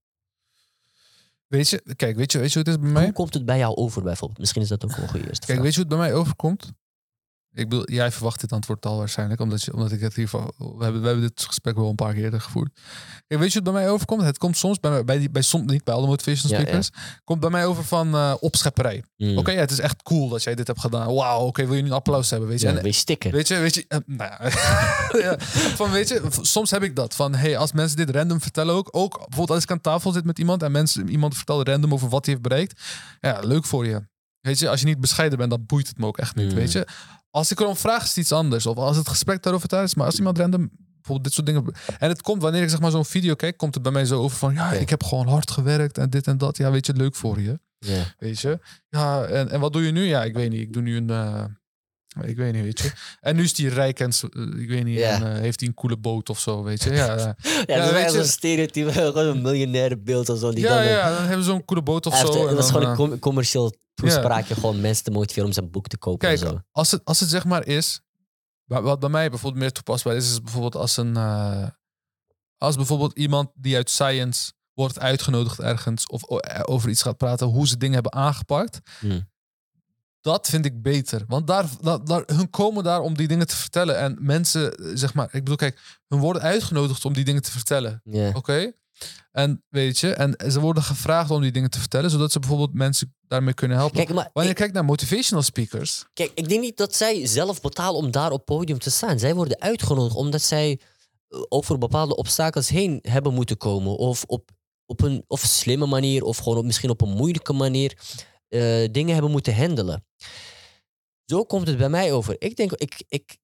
Weet je, kijk, weet je, weet je hoe het is bij mij? Hoe komt het bij jou over bijvoorbeeld? Misschien is dat ook een goede eerste Kijk, vraag. weet je hoe het bij mij overkomt? Ik bedoel, jij verwacht dit antwoord al waarschijnlijk, omdat, je, omdat ik het hiervan. We hebben, we hebben dit gesprek wel een paar keer eerder gevoerd. Kijk, weet je het bij mij overkomt? Het komt soms bij mij, bij, die, bij soms, niet bij alle motivational Ja, ja. speakers, komt bij mij over van eh, opschepperij. Mm. Oké, ja, het is echt cool dat jij dit hebt gedaan. Wauw, oké, wil je nu een applaus hebben? Weet je? En- stikken. Weet je, weet je, eh, nou van weet je, soms heb ik dat. Van hey, als mensen dit random vertellen ook, ook bijvoorbeeld als ik aan tafel zit met iemand en mensen, iemand vertelt random over wat hij heeft bereikt. Ja, leuk voor je. Weet je, als je niet bescheiden bent, dan boeit het me ook echt niet. Mm. Weet je, als ik erom vraag, is het iets anders. Of als het gesprek daarover daar is, maar als iemand random bijvoorbeeld dit soort dingen. En het komt wanneer ik zeg maar zo'n video kijk, komt het bij mij zo over van ja, ik heb gewoon hard gewerkt en dit en dat. Ja, weet je, leuk voor je. Ja. Weet je? Ja, en, en wat doe je nu? Ja, ik weet niet. Ik doe nu een. eh, ik weet niet, weet je. En nu is hij rijk en eh, ik weet niet. Ja. En, eh, heeft hij een coole boot of zo, weet je. Ja, eh, Ja, Ja, dat is echt zo'n stereotype, gewoon een miljonaire beeld of zo. Die ja, dan, ja, dan hebben ze zo'n coole boot of heeft- zo. en dat is gewoon een com- commercieel toespraakje, gewoon mensen te motiveren om zijn boek te kopen en Kijk, zo. als het, als het zeg maar is, wa- wat bij mij bijvoorbeeld meer toepasbaar is, is bijvoorbeeld als een, als bijvoorbeeld iemand die uit science wordt uitgenodigd ergens of over iets gaat praten, hoe ze dingen hebben aangepakt. Hmm. Dat vind ik beter. Want daar, daar, daar, hun komen daar om die dingen te vertellen. En mensen, zeg maar, ik bedoel, kijk, hun worden uitgenodigd om die dingen te vertellen. Oké? En weet je, en ze worden gevraagd om die dingen te vertellen, zodat ze bijvoorbeeld mensen daarmee kunnen helpen. Kijk, maar Wanneer ik, je kijkt naar motivational speakers, kijk, ik denk niet dat zij zelf betalen om daar op podium te staan. Zij worden uitgenodigd omdat zij eh, over bepaalde obstakels heen hebben moeten komen. Of op, op een of slimme manier, of gewoon op, misschien op een moeilijke manier eh, dingen hebben moeten handelen. Zo komt het bij mij over. Ik denk, ik, ik,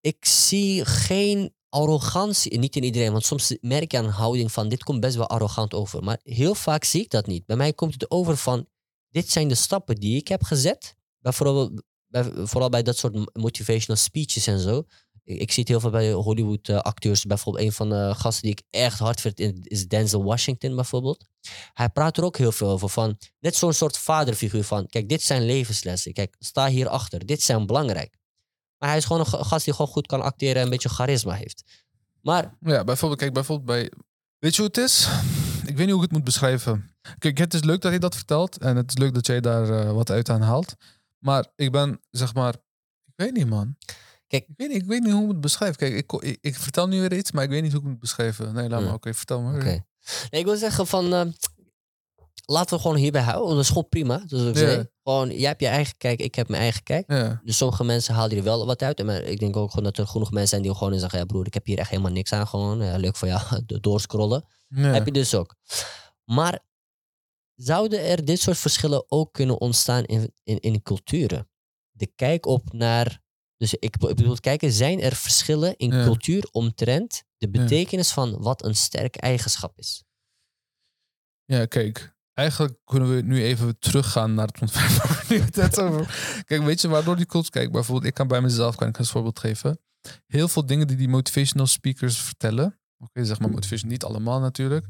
ik zie geen arrogantie, niet in iedereen, want soms merk je aan houding van dit komt best wel arrogant over. Maar heel vaak zie ik dat niet. Bij mij komt het over van dit zijn de stappen die ik heb gezet. Bijvoorbeeld, bij, vooral bij dat soort motivational speeches en zo. Ik, zie het heel veel bij Hollywood eh, acteurs. Bijvoorbeeld een van de gasten die ik echt hard vind is Denzel Washington bijvoorbeeld. Hij praat er ook heel veel over van net zo'n soort vaderfiguur van kijk dit zijn levenslessen. Kijk sta hierachter. Dit zijn belangrijk. Maar hij is gewoon een ga- gast die gewoon goed kan acteren en een beetje charisma heeft. Maar Ja, bijvoorbeeld, kijk, bijvoorbeeld bij. Weet je hoe het is? Ik weet niet hoe ik het moet beschrijven. Kijk, het is leuk dat hij dat vertelt. En het is leuk dat jij daar eh, wat uit aan haalt. Maar ik ben, zeg maar. Ik weet niet, man. Kijk- ik weet niet, ik weet niet hoe ik het beschrijf. Kijk, ik, ik, ik vertel nu weer iets, maar ik weet niet hoe ik het beschrijven. Nee, laat Hmm. maar. Oké, vertel maar. Oké. Nee, ik wil zeggen van... eh, laten we gewoon hierbij houden. Dat is gewoon prima. Dus ik Ja. zei, gewoon, jij hebt je eigen kijk, ik heb mijn eigen kijk. Ja. Dus sommige mensen halen er wel wat uit. Maar ik denk ook gewoon dat er genoeg mensen zijn die gewoon zeggen... Ja broer, ik heb hier echt helemaal niks aan. Gewoon ja, leuk voor jou, do- doorscrollen. Heb je dus ook. Maar zouden er dit soort verschillen ook kunnen ontstaan in, in, in culturen? De kijk op naar... Dus ik, ik bedoel, kijken, zijn er verschillen in Ja. cultuur omtrent de Ja. betekenis van wat een sterk eigenschap is? Ja, kijk. Eigenlijk kunnen we nu even teruggaan naar het ontwerp waar we het over. Kijk, weet je waardoor die cultuur... Kijk, bijvoorbeeld, ik kan bij mezelf, kan ik als voorbeeld geven. Heel veel dingen die die motivational speakers vertellen. Oké, zeg maar motivation, niet allemaal natuurlijk.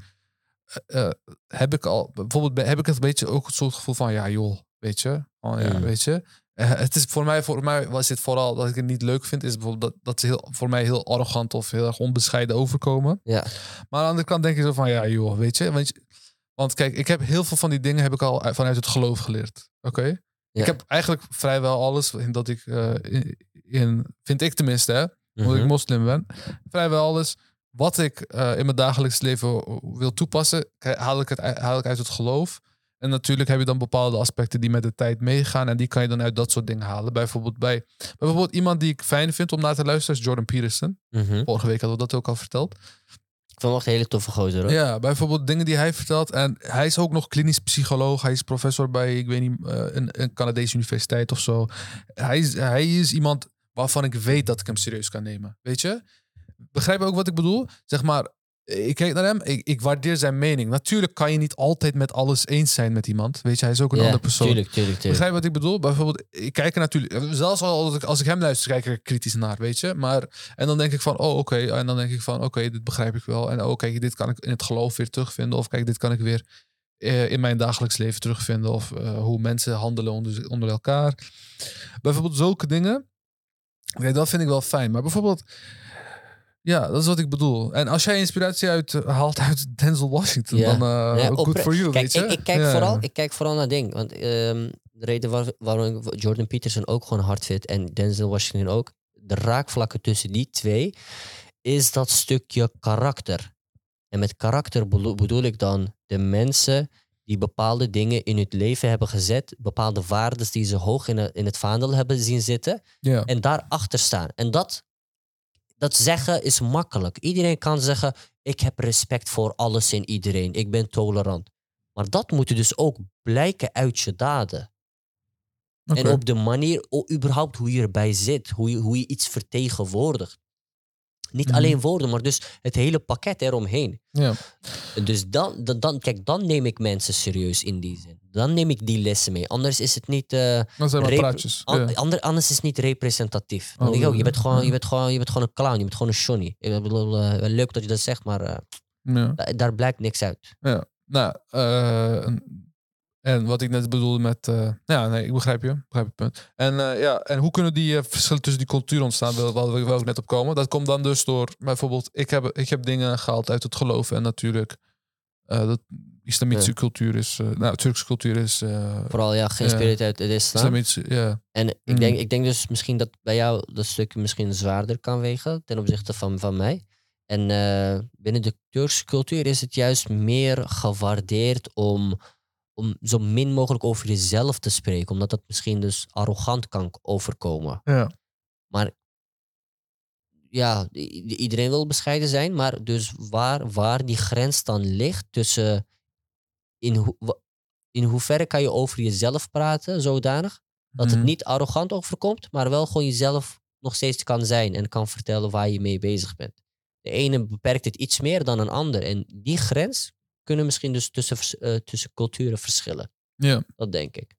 eh, eh, heb ik al, bijvoorbeeld bij- heb ik het een beetje ook het soort gevoel van, ja joh, weet je. Oh, ja, Mm. weet je. Eh, het is voor mij, voor mij was dit vooral dat ik het niet leuk vind, is bijvoorbeeld dat, dat ze heel, voor mij heel arrogant of heel erg onbescheiden overkomen. Ja. Maar aan de andere kant denk je zo van, ja joh, weet je. Want, want kijk, ik heb heel veel van die dingen heb ik al uit- vanuit het geloof geleerd. Oké? Ja. Ik heb eigenlijk vrijwel alles in dat ik, eh, in, in- vind ik tenminste, hè, omdat ik Mhm. moslim ben, vrijwel alles wat ik eh, in mijn dagelijks leven wil toepassen, haal ik, het, haal ik uit het geloof. En natuurlijk heb je dan bepaalde aspecten die met de tijd meegaan. En die kan je dan uit dat soort dingen halen. Bijvoorbeeld bij bijvoorbeeld iemand die ik fijn vind om naar te luisteren is Jordan Peterson. Mhm. Vorige week hadden we dat ook al verteld. Ik vond een hele toffe gozer hoor. Ja, bijvoorbeeld dingen die hij vertelt. En hij is ook nog klinisch psycholoog. Hij is professor bij, ik weet niet, eh, een, een Canadese universiteit of zo. Hij is, hij is iemand waarvan ik weet dat ik hem serieus kan nemen. Weet je? Begrijp je ook wat ik bedoel? Zeg maar, ik kijk naar hem, ik, ik waardeer zijn mening. Natuurlijk kan je niet altijd met alles eens zijn met iemand. Weet je, hij is ook een andere persoon. Tuurlijk, tuurlijk, tuurlijk. Begrijp je wat ik bedoel? Bijvoorbeeld, ik kijk er natuurlijk, zelfs al als ik, als ik hem luister, kijk ik er kritisch naar, weet je. Maar, en dan denk ik van, oh oké, en dan denk ik van, oké, dit begrijp ik wel. En oh kijk, dit kan ik in het geloof weer terugvinden. Of kijk, dit kan ik weer eh, in mijn dagelijks leven terugvinden. Of eh, hoe mensen handelen onder, onder elkaar. Bijvoorbeeld zulke dingen. Kijk, dat vind ik wel fijn. Maar bijvoorbeeld, ja, dat is wat ik bedoel. En als jij inspiratie uit, eh, haalt uit Denzel Washington, Ja. dan eh Ja, good for you, Kijk, weet je. ik, ik, kijk Ja. vooral, ik kijk vooral naar ding. Want ehm, de reden waar, waarom ik Jordan Peterson ook gewoon hard vind en Denzel Washington ook, de raakvlakken tussen die twee, is dat stukje karakter. En met karakter bedoel, ik dan de mensen die bepaalde dingen in het leven hebben gezet, bepaalde waarden die ze hoog in, het- in het vaandel hebben zien zitten, en daarachter staan. En dat, dat zeggen is makkelijk. Iedereen kan zeggen, ik heb respect voor alles en iedereen. Ik ben tolerant. Maar dat moet dus ook blijken uit je daden. En op de manier, überhaupt hoe je erbij zit. Hoe je, hoe je iets vertegenwoordigt. Niet Mhm. alleen woorden, maar dus het hele pakket eromheen. Ja. Dus dan, dan, dan, kijk, dan neem ik mensen serieus in die zin. Dan neem ik die lessen mee. Anders is het niet... eh, Dat zijn maar praatjes. An- Ja. ander- anders is het niet representatief. Oh, Dan denk ik ook, je, bent ja. gewoon, je, bent gewoon, je bent gewoon een clown, je bent gewoon een shonny. Ik bedoel, eh, leuk dat je dat zegt, maar eh, Ja. da- daar blijkt niks uit. Nou, eh, en wat ik net bedoelde met... eh, ja, nee, ik begrijp je. Begrijp je punt. En, eh, ja, en hoe kunnen die eh, verschillen tussen die culturen ontstaan? Waar waar we wel ook net op komen. Dat komt dan dus door... Bijvoorbeeld, ik heb, ik heb dingen gehaald uit het geloof. En natuurlijk... dat islamitische cultuur is... nou, Turkse cultuur is... Vooral ja, geïnspireerd uit het islam. Ja. En ik, Mm. denk, ik denk dus misschien dat bij jou dat stuk misschien zwaarder kan wegen ten opzichte van, van mij. En binnen de Turkse cultuur is het juist meer gewaardeerd om, om zo min mogelijk over jezelf te spreken. Omdat dat misschien dus arrogant kan overkomen. Ja. Maar ja, iedereen wil bescheiden zijn, maar dus waar, waar die grens dan ligt tussen in, wa- in hoeverre kan je over jezelf praten, zodanig dat het Mhm. niet arrogant overkomt, maar wel gewoon jezelf nog steeds kan zijn en kan vertellen waar je mee bezig bent. De ene beperkt het iets meer dan een ander en die grens kunnen misschien dus tussen, eh, tussen culturen verschillen. Ja. Dat denk ik.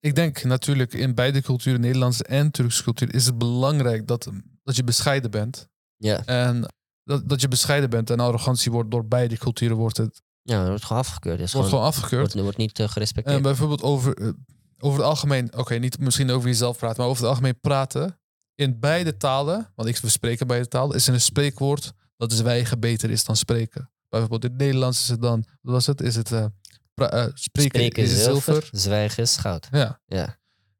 Ik denk natuurlijk in beide culturen, Nederlandse en Turkse cultuur, is het belangrijk dat, dat je bescheiden bent. Ja, En dat, dat je bescheiden bent en arrogantie wordt door beide culturen wordt het ja dat wordt gewoon afgekeurd. Is wordt gewoon, gewoon afgekeurd. wordt, wordt niet eh, gerespecteerd. En bijvoorbeeld over, eh, over het algemeen, oké, niet misschien over jezelf praten, maar over het algemeen praten in beide talen, want ik we spreken beide talen, is er een spreekwoord dat zwijgen beter is dan spreken. Bijvoorbeeld in het Nederlands is het dan, wat was het? Is het eh, eh, spreken, Spreken is zilver. zilver, zwijgen is goud. Ja. Ja.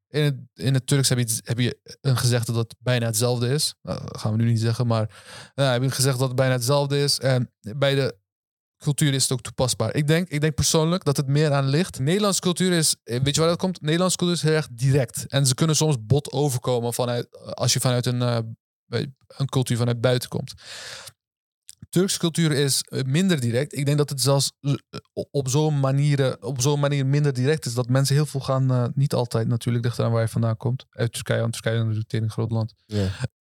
In het, in het Turks heb je, heb je een gezegde dat het bijna hetzelfde is. Nou, dat gaan we nu niet zeggen, maar nou, heb je gezegd dat het bijna hetzelfde is. En bij de cultuur is het ook toepasbaar. Ik denk, ik denk persoonlijk dat het meer aan ligt. Nederlandse cultuur is, weet je waar dat komt? Nederlandse cultuur is heel erg direct. En ze kunnen soms bot overkomen vanuit, als je vanuit een, een cultuur vanuit buiten komt. Turkse cultuur is eh, minder direct. Ik denk dat het zelfs eh, op zo'n manier, op zo'n manier minder direct is. Dat mensen heel veel gaan, eh, niet altijd natuurlijk, ligt eraan waar je vandaan komt. Uit Turkije, want Turkije is natuurlijk een groot land.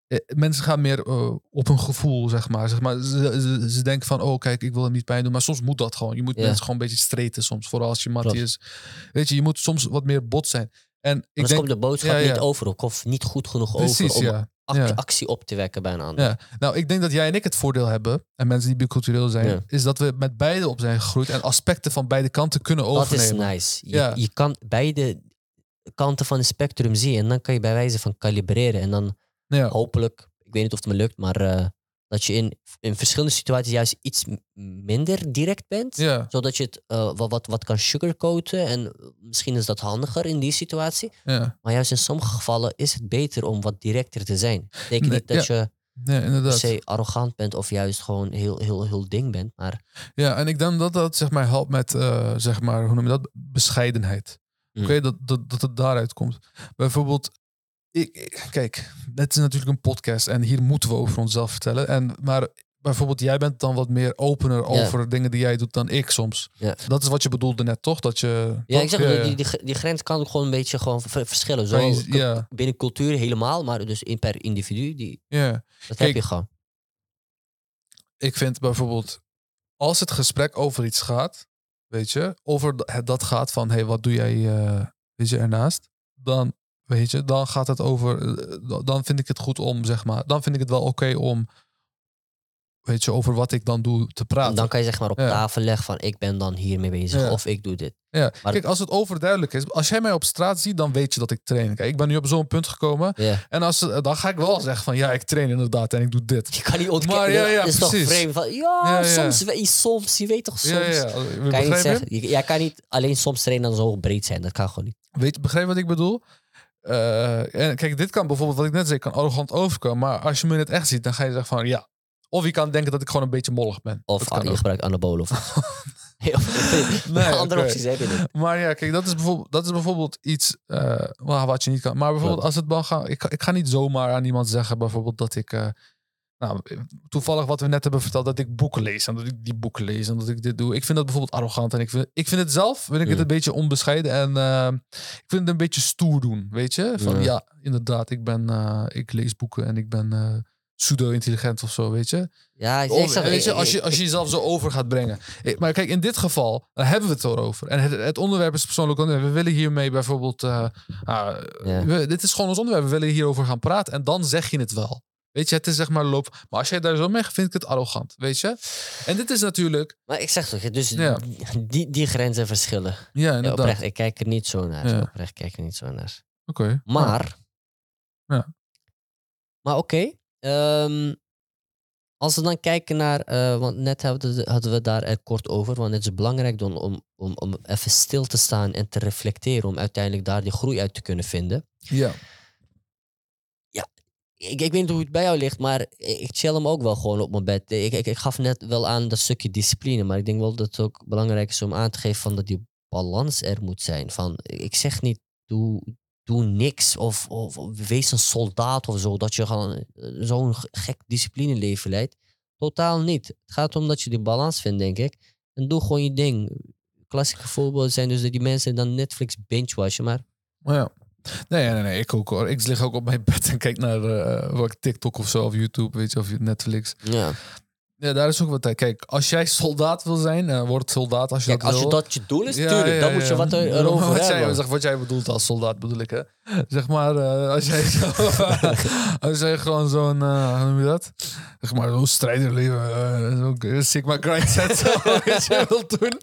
Eh, mensen gaan meer eh, op hun gevoel, zeg maar. Zeg maar ze, ze, ze denken van, oh kijk, ik wil hem niet pijn doen. Maar soms moet dat gewoon. Je moet mensen gewoon een beetje streten soms. Vooral als je mattie is. Weet je, je moet soms wat meer bot zijn. En ik denk, komt de boodschap ja, ja. niet over of niet goed genoeg precies, over om ja. Ja. actie op te wekken bij een ander. Ja, nou, ik denk dat jij en ik het voordeel hebben, en mensen die bicultureel zijn, Ja. is dat we met beide op zijn gegroeid en aspecten van beide kanten kunnen Dat is overnemen. nice. Je, kan beide kanten van het spectrum zien en dan kan je bij wijze van kalibreren. En dan Ja, hopelijk, ik weet niet of het me lukt, maar eh, dat je in, in verschillende situaties juist iets minder direct bent. ja, Zodat je het eh, wat, wat, wat kan sugarcoaten. En misschien is dat handiger in die situatie. ja. Maar juist in sommige gevallen is het beter om wat directer te zijn. Dat betekent Nee, niet dat je ja, per inderdaad. se arrogant bent of juist gewoon heel, heel, heel ding bent. Maar Ja, en ik denk dat dat zeg maar helpt met, eh, zeg maar, hoe noem je dat? Bescheidenheid. Mm. Oké, dat, dat, dat het daaruit komt. Bijvoorbeeld, ik, kijk, dit is natuurlijk een podcast en hier moeten we over onszelf vertellen. En, maar bijvoorbeeld, jij bent dan wat meer opener over dingen die jij doet dan ik soms. Ja. Dat is wat je bedoelde net, toch? Dat je, ja, ik zeg, die, die, die grens kan ook gewoon een beetje gewoon ver- verschillen. Zo je- binnen cultuur helemaal, maar dus in per individu, die, ja. dat heb je gewoon. ik vind bijvoorbeeld, als het gesprek over iets gaat, weet je, over dat gaat van, hé, hey, wat doe jij, weet je, ernaast? Dan, weet je, dan gaat het over, eh, dan vind ik het goed om, zeg maar, dan vind ik het wel oké om, weet je, over wat ik dan doe te praten. Dan kan je zeg maar op Ja. tafel leggen van ik ben dan hiermee bezig Ja. of ik doe dit. Ja, Maar- kijk, als het overduidelijk is, als jij mij op straat ziet, dan weet je dat ik train. Kijk, ik ben nu op zo'n punt gekomen. En als, ze- dan ga ik wel zeggen van, ja, ik train inderdaad en ik doe dit. Je kan niet ontkennen. Maar ja, ja, dat is toch precies. vreemd van ja, soms, soms, je weet toch soms. Kan je niet zeggen, jij kan niet alleen soms trainen en zo breed zijn. Dat kan gewoon niet. Weet je, begrijp wat ik bedoel? Eh, en kijk, dit kan bijvoorbeeld, wat ik net zei, kan arrogant overkomen. Maar als je me in het echt ziet, dan ga je zeggen van, ja. Of je kan denken dat ik gewoon een beetje mollig ben. Of Dat ah, kan je ook. gebruikt anabolen. Of, of- Nee, andere opties heb je niet. Maar ja, kijk, dat is bijvoorbeeld, dat is bijvoorbeeld iets eh, wa- wat je niet kan. Maar bijvoorbeeld, als het wel gaat, ik, ga- ik ga niet zomaar aan iemand zeggen, bijvoorbeeld, dat ik. eh, nou, toevallig wat we net hebben verteld, dat ik boeken lees en dat ik die boeken lees en dat ik dit doe. Ik vind dat bijvoorbeeld arrogant en ik vind, ik vind het zelf, vind ik het een beetje onbescheiden en eh, ik vind het een beetje stoer doen, weet je? Van Ja. ja, inderdaad, ik ben, eh, ik lees boeken en ik ben eh, pseudo-intelligent of zo, weet je? Ja, ik, zeg, weet je, als je, als je jezelf zo over gaat brengen. Maar kijk, in dit geval daar hebben we het erover. En het, het onderwerp is persoonlijk onderwerp. We willen hiermee bijvoorbeeld... eh, ah, Ja. we- dit is gewoon ons onderwerp. We willen hierover gaan praten. En dan zeg je het wel. Weet je, het is zeg maar loop. Maar als jij daar zo mee gaat, vind ik het arrogant. Weet je? En dit is natuurlijk... Maar ik zeg toch, dus Ja. die, die grenzen verschillen. Ja, oprecht, ik kijk er niet zo naar. Ja. Oprecht kijk ik er niet zo naar. Oké. Maar. Ja. Maar oké. ehm, als we dan kijken naar. eh, want net hadden, we- hadden we daar kort over. Want het is belangrijk dan om, om, om even stil te staan en te reflecteren. Om uiteindelijk daar die groei uit te kunnen vinden. Ja. Ik, ik weet niet hoe het bij jou ligt, maar ik chill hem ook wel gewoon op mijn bed. Ik, ik, ik gaf net wel aan dat stukje discipline. Maar ik denk wel dat het ook belangrijk is om aan te geven van dat die balans er moet zijn. Van, ik zeg niet, doe, doe niks of, of, wees een soldaat of zo. Dat je gewoon eh, zo'n gek disciplineleven leidt. Totaal niet. Het gaat om dat je die balans vindt, denk ik. En doe gewoon je ding. Klassieke voorbeelden zijn dus dat die mensen dan Netflix binge-watchen. Maar Maar ja. Nee, nee, nee, ik ook hoor. Ik lig ook op mijn bed en kijk naar wat TikTok of zo, of YouTube, weet je, of Netflix. ja. Ja, daar is ook wat tijd. Kijk, als jij soldaat wil zijn, eh, word soldaat als je Kijk, dat als wil. je dat je doel is, Ja, tuurlijk, ja, dan moet je ja. wat er, erover wat hebben. Jij, zeg, wat jij bedoelt als soldaat bedoel ik, hè? Zeg maar, eh, als jij zo, als jij gewoon zo'n, eh, hoe noem je dat? Zeg maar, zo'n strijderleven, eh, zo'n Sigma grind set, zo, weet je, wil doen.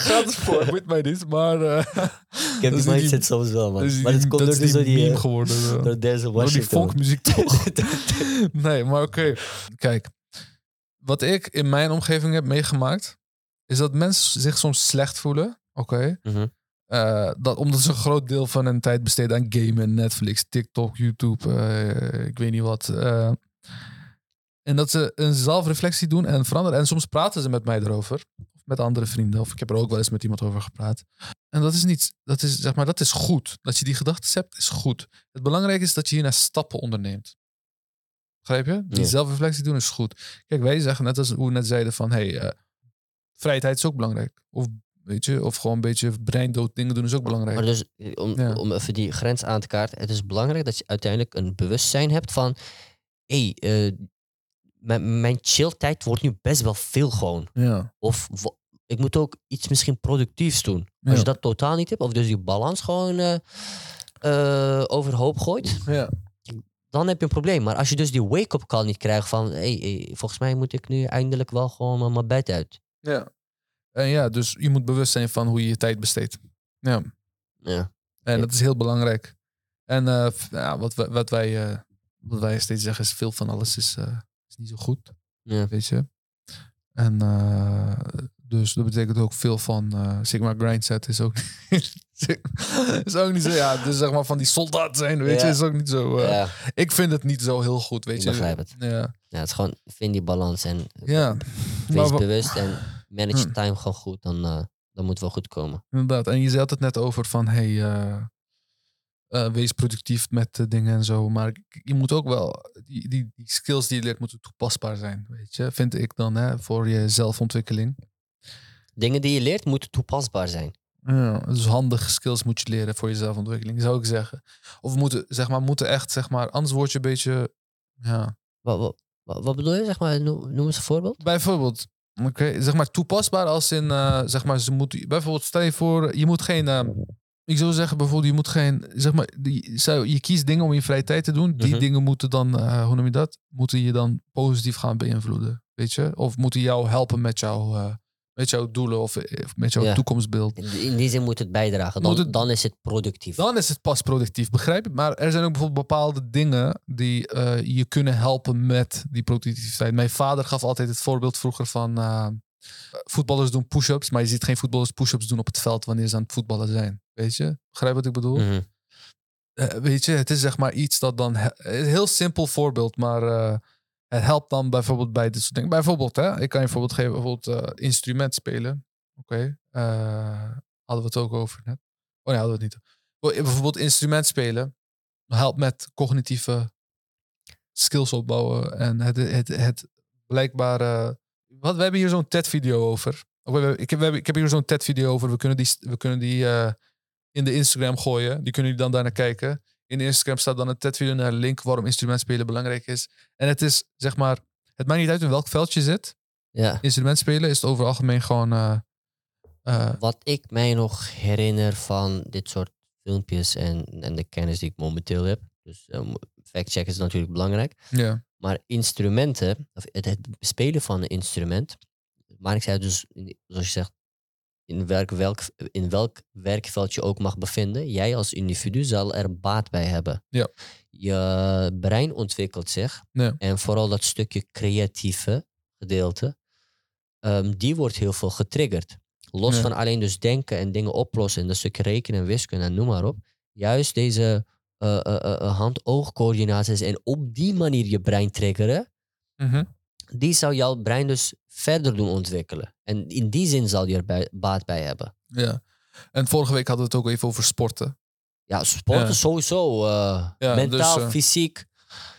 Gaat het voor, moet mij niet, maar... eh, Ik heb die mindset soms wel, man. maar het komt door die, zo die, meme eh, geworden. door Denzel Door die Washington. folkmuziek toch? nee, maar oké. Kijk, wat ik in mijn omgeving heb meegemaakt, is dat mensen zich soms slecht voelen. Oké. Mhm. Eh, dat, omdat ze een groot deel van hun tijd besteden aan gamen, Netflix, TikTok, YouTube, eh, ik weet niet wat. eh. en dat ze een zelfreflectie doen en veranderen. En soms praten ze met mij erover. Of met andere vrienden. Of ik heb er ook wel eens met iemand over gepraat. En dat is niet, dat is, zeg maar, dat is goed. Dat je die gedachten hebt, is goed. Het belangrijke is dat je hiernaar stappen onderneemt. Begrijp je? Die Ja. zelfreflectie doen is goed. Kijk, wij zeggen net als hoe we net zeiden van... Hey, eh, vrijheid is ook belangrijk. Of, weet je, of gewoon een beetje breindood dingen doen is ook belangrijk. Maar dus, eh, om, Ja. om even die grens aan te kaarten. Het is belangrijk dat je uiteindelijk een bewustzijn hebt van... Hé, hey, eh, mijn, mijn chilltijd wordt nu best wel veel gewoon. Ja. Of ik moet ook iets misschien productiefs doen. Als je dat totaal niet hebt, of dus die balans gewoon overhoop gooit... Ja. Dan heb je een probleem. Maar als je dus die wake-up call niet krijgt van... Hey, hey, volgens mij moet ik nu eindelijk wel gewoon maar mijn bed uit. ja. En ja, dus je moet bewust zijn van hoe je je tijd besteedt. Ja. Ja. En Ja. dat is heel belangrijk. En eh, f- ja, wat, wij- wat, wij, eh, wat wij steeds zeggen is veel van alles is, eh, is niet zo goed. Ja. Weet je. En eh, dus dat betekent ook veel van eh, Sigma Grindset is ook, is ook niet zo. Ja, dus zeg maar van die soldaat zijn, weet je, is ook niet zo. eh, ja. Ik vind het niet zo heel goed, weet Ik je. begrijp het. Ja. Ja, het is gewoon, vind die balans en ja. wees Maar bewust en manage je Hm. time gewoon goed. Dan, eh, dan moet het wel goed komen. Inderdaad. En je zei het net over van, hey, eh, wees productief met dingen en zo. Maar je moet ook wel, die, die, die skills die je leert moeten toepasbaar zijn, weet je. Vind ik dan, hè, voor je zelfontwikkeling. Dingen die je leert moeten toepasbaar zijn. Ja, dus handige skills moet je leren voor je zelfontwikkeling, zou ik zeggen. Of moeten, zeg maar, moeten echt, zeg maar, anders word je een beetje, ja. Wat, wat, wat, bedoel je? Zeg maar, noem, eens een voorbeeld. Bijvoorbeeld, Oké, zeg maar toepasbaar als in, eh, zeg maar, ze moeten, bijvoorbeeld stel je voor, je moet geen, eh, ik zou zeggen bijvoorbeeld, je moet geen, zeg maar, die, zou- je kiest dingen om in je vrije tijd te doen. Die Mhm. dingen moeten dan, eh, hoe noem je dat? Moeten je dan positief gaan beïnvloeden, weet je? Of moeten jou helpen met, jou, eh, met jouw doelen of, of met jouw Ja. toekomstbeeld. In, die zin moet het bijdragen. Dan, het- dan is het productief. Dan is het pas productief, begrijp je? Maar er zijn ook bijvoorbeeld bepaalde dingen die eh, je kunnen helpen met die productiviteit. Mijn vader gaf altijd het voorbeeld vroeger van eh, voetballers doen push-ups, maar je ziet geen voetballers push-ups doen op het veld wanneer ze aan het voetballen zijn. Weet je? Begrijp wat ik bedoel? Mhm. Eh, weet je, het is zeg maar iets dat dan. Een heel simpel voorbeeld, maar het helpt dan bijvoorbeeld bij dit soort dingen. Bijvoorbeeld, hè, ik kan je een voorbeeld geven, bijvoorbeeld eh, instrument spelen. Oké, eh, hadden we het ook over net. Oh nee, hadden we het niet. Bij- Bijvoorbeeld instrument spelen helpt met cognitieve skills opbouwen en het, het, het blijkbare. Wat, we hebben hier zo'n TED-video over. Ik, heb, ik heb hier zo'n TED-video over. We kunnen die, we kunnen die eh, in de Instagram gooien. Die kunnen jullie dan daarnaar kijken. In Instagram staat dan een TED-video naar link waarom instrument spelen belangrijk is. En het is zeg maar, het maakt niet uit in welk veld je zit. Ja. Instrument spelen is het over het algemeen gewoon. eh, eh, Wat ik mij nog herinner van dit soort filmpjes en, en de kennis die ik momenteel heb. Dus um, fact-check is natuurlijk belangrijk. ja. Maar instrumenten, of het, het spelen van een instrument, maakt niet uit dus, zoals je zegt, in welk, welk, in welk werkveld je ook mag bevinden. Jij als individu zal er baat bij hebben. Ja. Je brein ontwikkelt zich. Ja. En vooral dat stukje creatieve gedeelte, ehm, die wordt heel veel getriggerd. Los Ja. van alleen dus denken en dingen oplossen en dat stukje rekenen en wiskunde en noem maar op. Juist deze eh, eh, eh, hand-oogcoördinaties en op die manier je brein triggeren, Mhm. Die zou jouw brein dus verder doen ontwikkelen. En in die zin zal je er bij- baat bij hebben. ja. En vorige week hadden we het ook even over sporten. Ja, sporten Ja. sowieso. eh, Ja, mentaal, dus, eh, fysiek,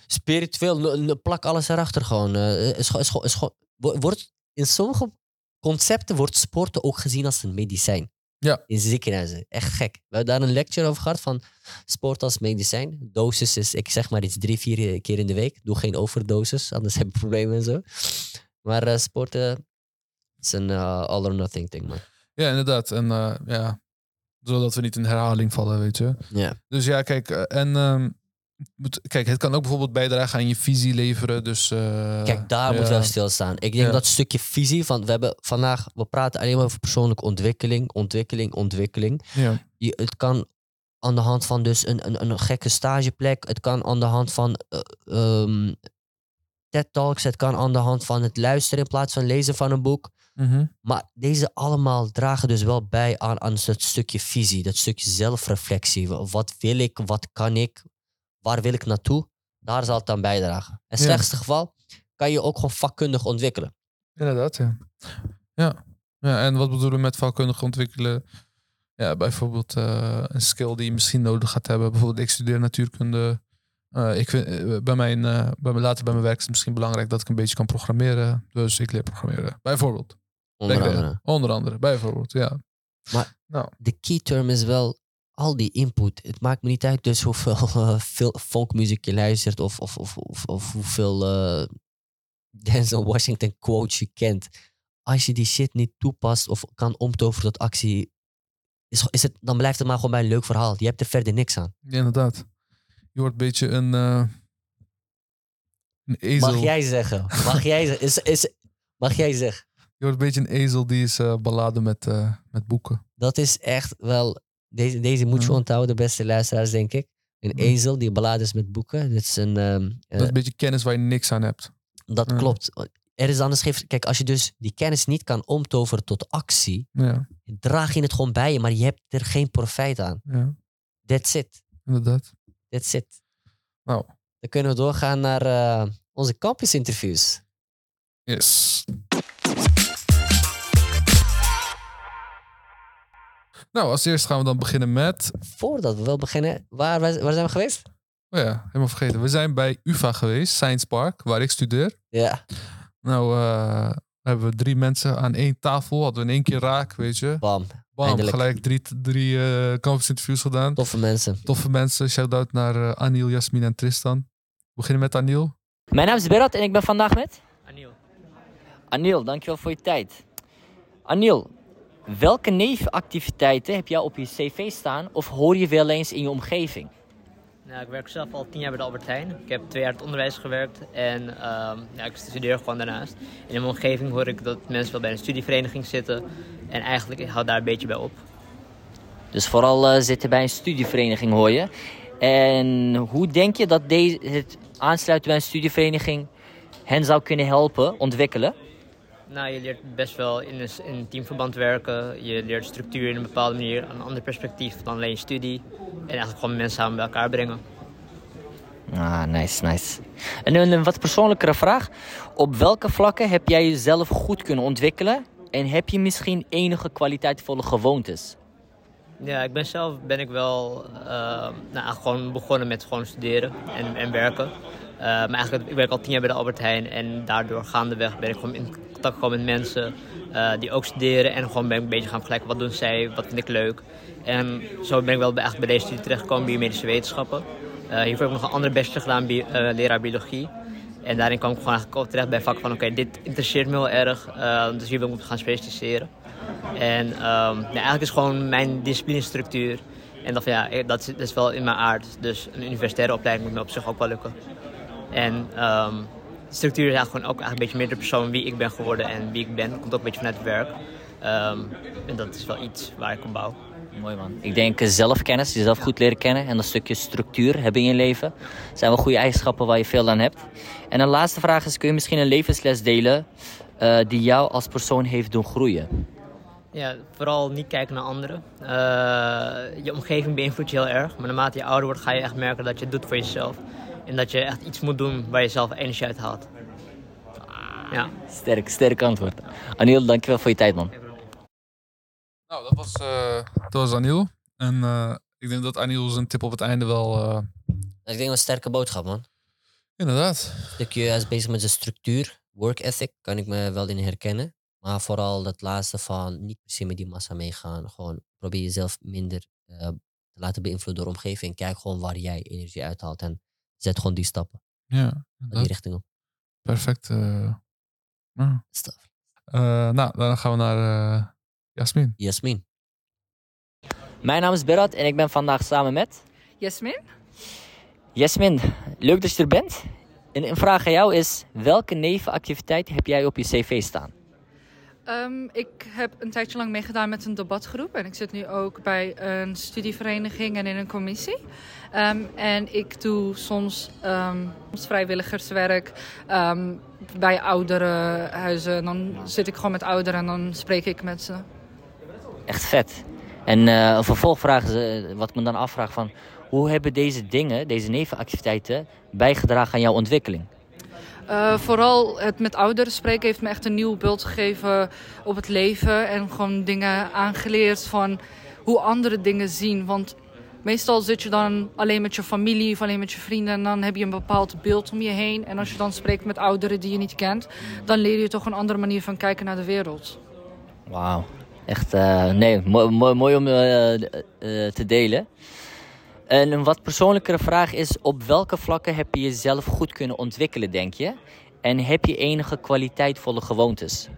spiritueel. Plak alles erachter gewoon. eh, is, is, is, wordt, in sommige concepten wordt sporten ook gezien als een medicijn. Ja. In ziekenhuizen. Echt gek. We hebben daar een lecture over gehad van sport als medicijn. Dosis is, ik zeg maar iets drie, vier keer in de week. Doe geen overdosis, anders heb je problemen en zo. Maar eh, sporten is een eh, all or nothing thing, man. Ja, inderdaad. En eh, ja, zodat we niet in herhaling vallen, weet je. Ja. Dus ja, kijk, en ehm, kijk, het kan ook bijvoorbeeld bijdragen aan je visie leveren. Dus, eh, Kijk, daar ja. moet wel stilstaan. Ik denk Ja. dat stukje visie van we hebben vandaag, we praten alleen maar over persoonlijke ontwikkeling, ontwikkeling, ontwikkeling. Ja, Je, het kan aan de hand van dus een, een, een gekke stageplek, het kan aan de hand van eh, ehm, TED Talks, het kan aan de hand van het luisteren in plaats van lezen van een boek. Mhm. Maar deze allemaal dragen dus wel bij aan, aan dat stukje visie, dat stukje zelfreflectie. Wa- Wat wil ik, wat kan ik, waar wil ik naartoe? Daar zal het aan bijdragen. In Ja. slechtste geval kan je ook gewoon vakkundig ontwikkelen. inderdaad, ja. ja. Ja, en wat bedoelen we met vakkundig ontwikkelen? Ja, bijvoorbeeld eh, een skill die je misschien nodig gaat hebben. Bijvoorbeeld, ik studeer natuurkunde. Eh, ik vind, eh, bij mijn, bij mijn, later bij mijn werk is het misschien belangrijk dat ik een beetje kan programmeren. Dus ik leer programmeren. Bijvoorbeeld. Onder andere. Onder andere, bijvoorbeeld, ja. De key term is wel al die input. Het maakt me niet uit dus hoeveel eh, veel folkmuziek je luistert of, of, of, of, of hoeveel eh Denzel Washington quotes je kent. Als je die shit niet toepast of kan omtoveren tot actie, is, is het, dan blijft het maar gewoon bij een leuk verhaal. Je hebt er verder niks aan. Ja, inderdaad. Je wordt een beetje een, eh een ezel. Mag jij zeggen? Mag jij zeggen? Is, is, mag jij zeggen? Je wordt een beetje een ezel die is eh beladen met, met boeken. Dat is echt wel. Deze, deze moet je onthouden, beste luisteraars, denk ik. Een ezel die beladen is met boeken. Dit is een. ehm, Dat eh, is een beetje kennis waar je niks aan hebt. Dat Ja. klopt. Er is anders geeft. Kijk, als je dus die kennis niet kan omtoveren tot actie, Ja, draag je het gewoon bij je, maar je hebt er geen profijt aan. ja That's it. inderdaad. That's it. Nou, Dan kunnen we doorgaan naar eh, onze campus interviews. yes. Nou, als eerst gaan we dan beginnen met... Voordat we wel beginnen, waar, waar, zijn we geweest? Oh ja, helemaal vergeten. We zijn bij UvA geweest, Science Park, waar ik studeer. Ja, Nou, eh, hebben we drie mensen aan één tafel. Hadden we in één keer raak, weet je. bam. Bam, Eindelijk. gelijk drie, drie eh campus interviews gedaan. Toffe mensen. Toffe mensen. Shout-out naar eh, Aniel, Jasmin en Tristan. We beginnen met Aniel. Mijn naam is Berat en ik ben vandaag met. Anil, dankjewel voor je tijd. Anil, welke nevenactiviteiten heb jij op je cv staan of hoor je wel eens in je omgeving? Nou, ik werk zelf al tien jaar bij de Albert Heijn. Ik heb twee jaar het onderwijs gewerkt en ehm, ja, ik studeer gewoon daarnaast. En in mijn omgeving hoor ik dat mensen wel bij een studievereniging zitten. En eigenlijk ik hou daar een beetje bij op. Dus vooral eh, zitten bij een studievereniging hoor je. En hoe denk je dat deze, het aansluiten bij een studievereniging hen zou kunnen helpen ontwikkelen? Nou, je leert best wel in een, in een teamverband werken. Je leert structuur in een bepaalde manier, een ander perspectief dan alleen studie. En eigenlijk gewoon mensen samen bij elkaar brengen. Ah, nice, nice. En een, een wat persoonlijkere vraag. Op welke vlakken heb jij jezelf goed kunnen ontwikkelen? En heb je misschien enige kwaliteitvolle gewoontes? Ja, ik ben zelf ben ik wel eh, nou, gewoon begonnen met gewoon studeren en, en werken. Uh, maar eigenlijk, ik werk al tien jaar bij de Albert Heijn en daardoor gaandeweg ben ik gewoon in contact gekomen met mensen uh, die ook studeren. En gewoon ben ik een beetje gaan vergelijken wat doen zij, wat vind ik leuk. En zo ben ik wel bij, echt bij deze studie terechtgekomen, biomedische wetenschappen. Uh, hiervoor heb ik nog een andere bachelor gedaan, bi leraar biologie. En daarin kwam ik gewoon eigenlijk terecht bij vak van oké, dit interesseert me heel erg. dus hier wil ik me gaan specialiseren. En ja, eigenlijk is gewoon mijn disciplinestructuur. En dat, ja, dat, is, dat is wel in mijn aard. Dus een universitaire opleiding moet me op zich ook wel lukken. En um, de structuur is eigenlijk gewoon ook eigenlijk een beetje meer de persoon wie ik ben geworden en wie ik ben. Dat komt ook een beetje vanuit het werk. Um, en dat is wel iets waar ik op bouw. Mooi man. Ik denk zelfkennis, jezelf goed leren kennen en een stukje structuur hebben in je leven. Dat zijn wel goede eigenschappen waar je veel aan hebt. En een laatste vraag is, kun je misschien een levensles delen uh, die jou als persoon heeft doen groeien? Ja, vooral niet kijken naar anderen. Uh, je omgeving beïnvloedt je heel erg. Maar naarmate je ouder wordt ga je echt merken dat je het doet voor jezelf. En dat je echt iets moet doen waar je zelf energie uit haalt. Ja. Sterk, sterk antwoord. Aniel, dankjewel voor je tijd, man. Nou, dat was, uh, dat was Aniel. En uh, ik denk dat Aniel zijn tip op het einde wel... Uh... Ik denk een sterke boodschap, man. Inderdaad. Een stukje is bezig met zijn structuur, work ethic, kan ik me wel in herkennen. Maar vooral dat laatste van niet per se met die massa meegaan. Gewoon probeer jezelf minder te laten beïnvloeden door de omgeving. Kijk gewoon waar jij energie uithaalt en zet gewoon die stappen. Ja, die richting op. Perfect. Uh, nou. Stuff. Uh, nou, dan gaan we naar uh, Jasmin. Jasmin. Mijn naam is Berat en ik ben vandaag samen met... Jasmin. Jasmin, leuk dat je er bent. En een vraag aan jou is, welke nevenactiviteit heb jij op je cv staan? Um, ik heb een tijdje lang meegedaan met een debatgroep. En ik zit nu ook bij een studievereniging en in een commissie. Um, en ik doe soms, um, vrijwilligerswerk bij ouderenhuizen. En dan zit ik gewoon met ouderen en dan spreek ik met ze. Echt vet. En uh, een vervolgvraag is, uh, wat me dan afvraagt van... Hoe hebben deze dingen, deze nevenactiviteiten, bijgedragen aan jouw ontwikkeling? Uh, vooral het met ouderen spreken heeft me echt een nieuw beeld gegeven op het leven. En gewoon dingen aangeleerd van hoe andere dingen zien. Want meestal zit je dan alleen met je familie of alleen met je vrienden. En dan heb je een bepaald beeld om je heen. En als je dan spreekt met ouderen die je niet kent, dan leer je toch een andere manier van kijken naar de wereld. Wauw. Echt, uh, nee, mooi, om uh, te delen. En een wat persoonlijkere vraag is: op welke vlakken heb je jezelf goed kunnen ontwikkelen, denk je? En heb je enige kwaliteitvolle gewoontes?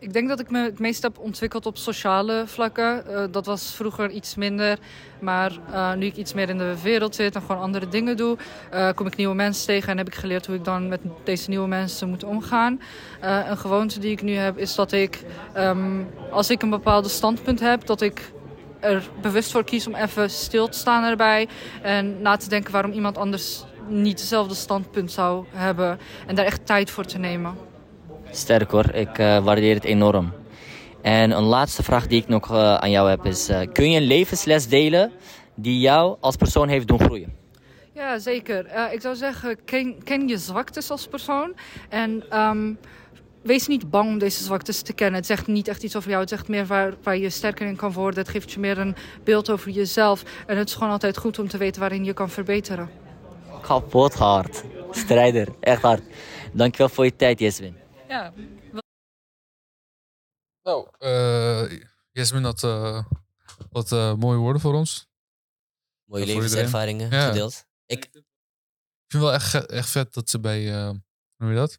Ik denk dat ik me het meest heb ontwikkeld op sociale vlakken. Uh, dat was vroeger iets minder. Maar uh, nu ik iets meer in de wereld zit en gewoon andere dingen doe, uh, kom ik nieuwe mensen tegen en heb ik geleerd hoe ik dan met deze nieuwe mensen moet omgaan. een gewoonte die ik nu heb is dat ik, um, als ik een bepaalde standpunt heb, dat ik er bewust voor kies om even stil te staan erbij. En na te denken waarom iemand anders niet hetzelfde standpunt zou hebben. En daar echt tijd voor te nemen. Sterk hoor, ik uh, waardeer het enorm. En een laatste vraag die ik nog uh, aan jou heb is... Uh, kun je een levensles delen die jou als persoon heeft doen groeien? Ja, zeker. ik zou zeggen, ken, ken, je zwaktes als persoon. En... Um, wees niet bang om deze zwaktes te kennen. Het zegt niet echt iets over jou. Het zegt meer waar, waar je sterker in kan worden. Het geeft je meer een beeld over jezelf. En het is gewoon altijd goed om te weten waarin je kan verbeteren. Kapot hard. Strijder. Echt hard. Dankjewel voor je tijd, Jasmin. Ja. Nou, uh, Jasmin had uh, wat uh, mooie woorden voor ons. Mooie levenservaringen ja. gedeeld. Ik... ik vind wel echt, echt vet dat ze bij, hoe noem je dat?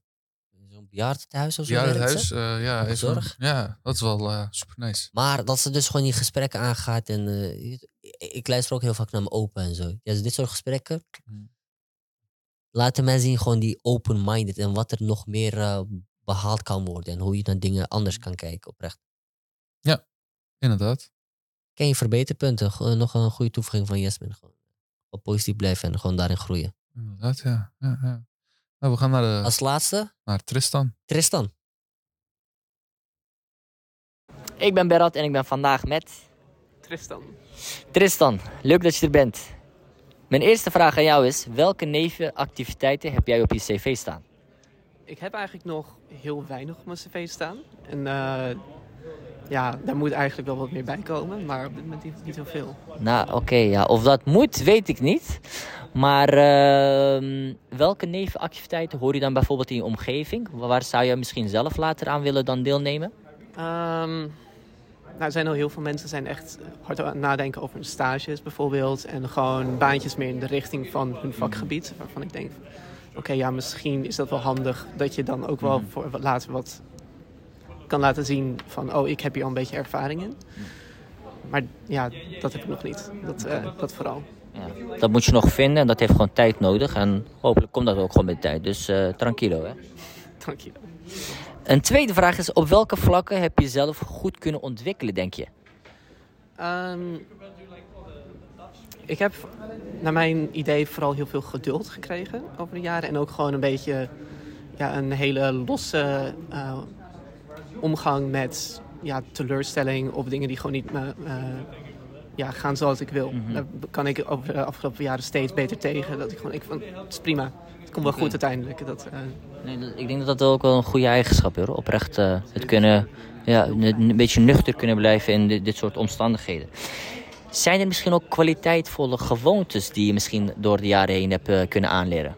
bejaardentehuis of zo. Ja, het werkt huis. ze. eh, ja, even, Zorg. ja, dat is wel eh, super nice. Maar dat ze dus gewoon die gesprekken aangaat. En eh, ik, luister ook heel vaak naar mijn opa en zo. Ja, dus dit soort gesprekken Mm. laten mij zien gewoon die open-minded. En wat er nog meer eh, behaald kan worden. En hoe je naar dingen anders kan kijken oprecht. Inderdaad. Ken je verbeterpunten? Gewoon nog een goede toevoeging van Jasmin. Gewoon, gewoon positief blijven en gewoon daarin groeien. Inderdaad, ja. ja, ja. Nou, we gaan naar, de, Als laatste, naar Tristan. Tristan. Ik ben Berat en ik ben vandaag met Tristan. Tristan. Leuk dat je er bent. Mijn eerste vraag aan jou is: welke nevenactiviteiten heb jij op je cv staan? Ik heb eigenlijk nog heel weinig op mijn cv staan. En eh, ja, daar moet eigenlijk wel wat meer bij komen. Maar op dit moment niet, niet heel veel. Nou, oké, ja. Of dat moet, weet ik niet. Maar ehm, welke nevenactiviteiten hoor je dan bijvoorbeeld in je omgeving? Waar zou je misschien zelf later aan willen dan deelnemen? Ehm, nou, er zijn al heel veel mensen zijn echt hard aan het nadenken over hun stages bijvoorbeeld. En gewoon baantjes meer in de richting van hun vakgebied. Waarvan ik denk, oké, ja, misschien is dat wel handig. Dat je dan ook wel voor wat- later wat kan laten zien van, oh, ik heb hier al een beetje ervaring in. Maar ja, dat heb ik nog niet. Dat, eh, dat vooral. Ja, dat moet je nog vinden en dat heeft gewoon tijd nodig. En hopelijk komt dat ook gewoon met tijd. Dus eh tranquilo, hè. Je. Een tweede vraag is: op welke vlakken heb je jezelf goed kunnen ontwikkelen, denk je? Ehm, ik heb naar mijn idee vooral heel veel geduld gekregen over de jaren. En ook gewoon een beetje ja, een hele losse eh, omgang met ja, teleurstelling of dingen die gewoon niet eh, ja, gaan zoals ik wil. Daar kan ik over de afgelopen jaren steeds beter tegen. Dat ik gewoon denk van, het is prima. Het komt wel goed uiteindelijk. Dat, eh, Nee, ik denk dat dat ook wel een goede eigenschap is. hoor. Oprecht het kunnen, ja, een, een beetje nuchter kunnen blijven in dit, dit soort omstandigheden. Zijn er misschien ook kwaliteitvolle gewoontes die je misschien door de jaren heen hebt eh, kunnen aanleren?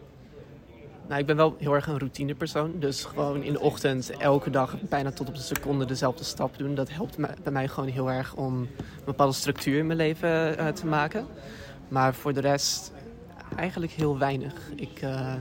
Nou, ik ben wel heel erg een routinepersoon. Dus gewoon in de ochtend elke dag bijna tot op de seconde dezelfde stap doen. Dat helpt bij mij gewoon heel erg om een bepaalde structuur in mijn leven eh, te maken. Maar voor de rest eigenlijk heel weinig. Ik, eh,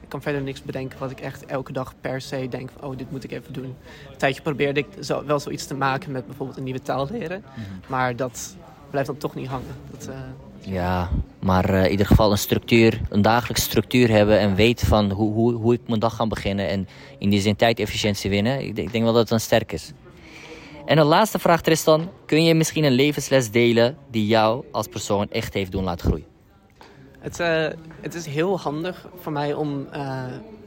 ik kan verder niks bedenken wat ik echt elke dag per se denk van... oh, dit moet ik even doen. Een tijdje probeerde ik zo, wel zoiets te maken met bijvoorbeeld een nieuwe taal leren. Maar dat blijft dan toch niet hangen. Dat, eh, Ja, maar eh, in ieder geval een structuur, een dagelijkse structuur hebben en weten van hoe, hoe, hoe ik mijn dag ga beginnen en in die zin tijdefficiëntie winnen. Ik, denk- ik denk wel dat het een sterk is. En een laatste vraag, Tristan. Kun je misschien een levensles delen die jou als persoon echt heeft doen laten groeien? Het, eh, het is heel handig voor mij om,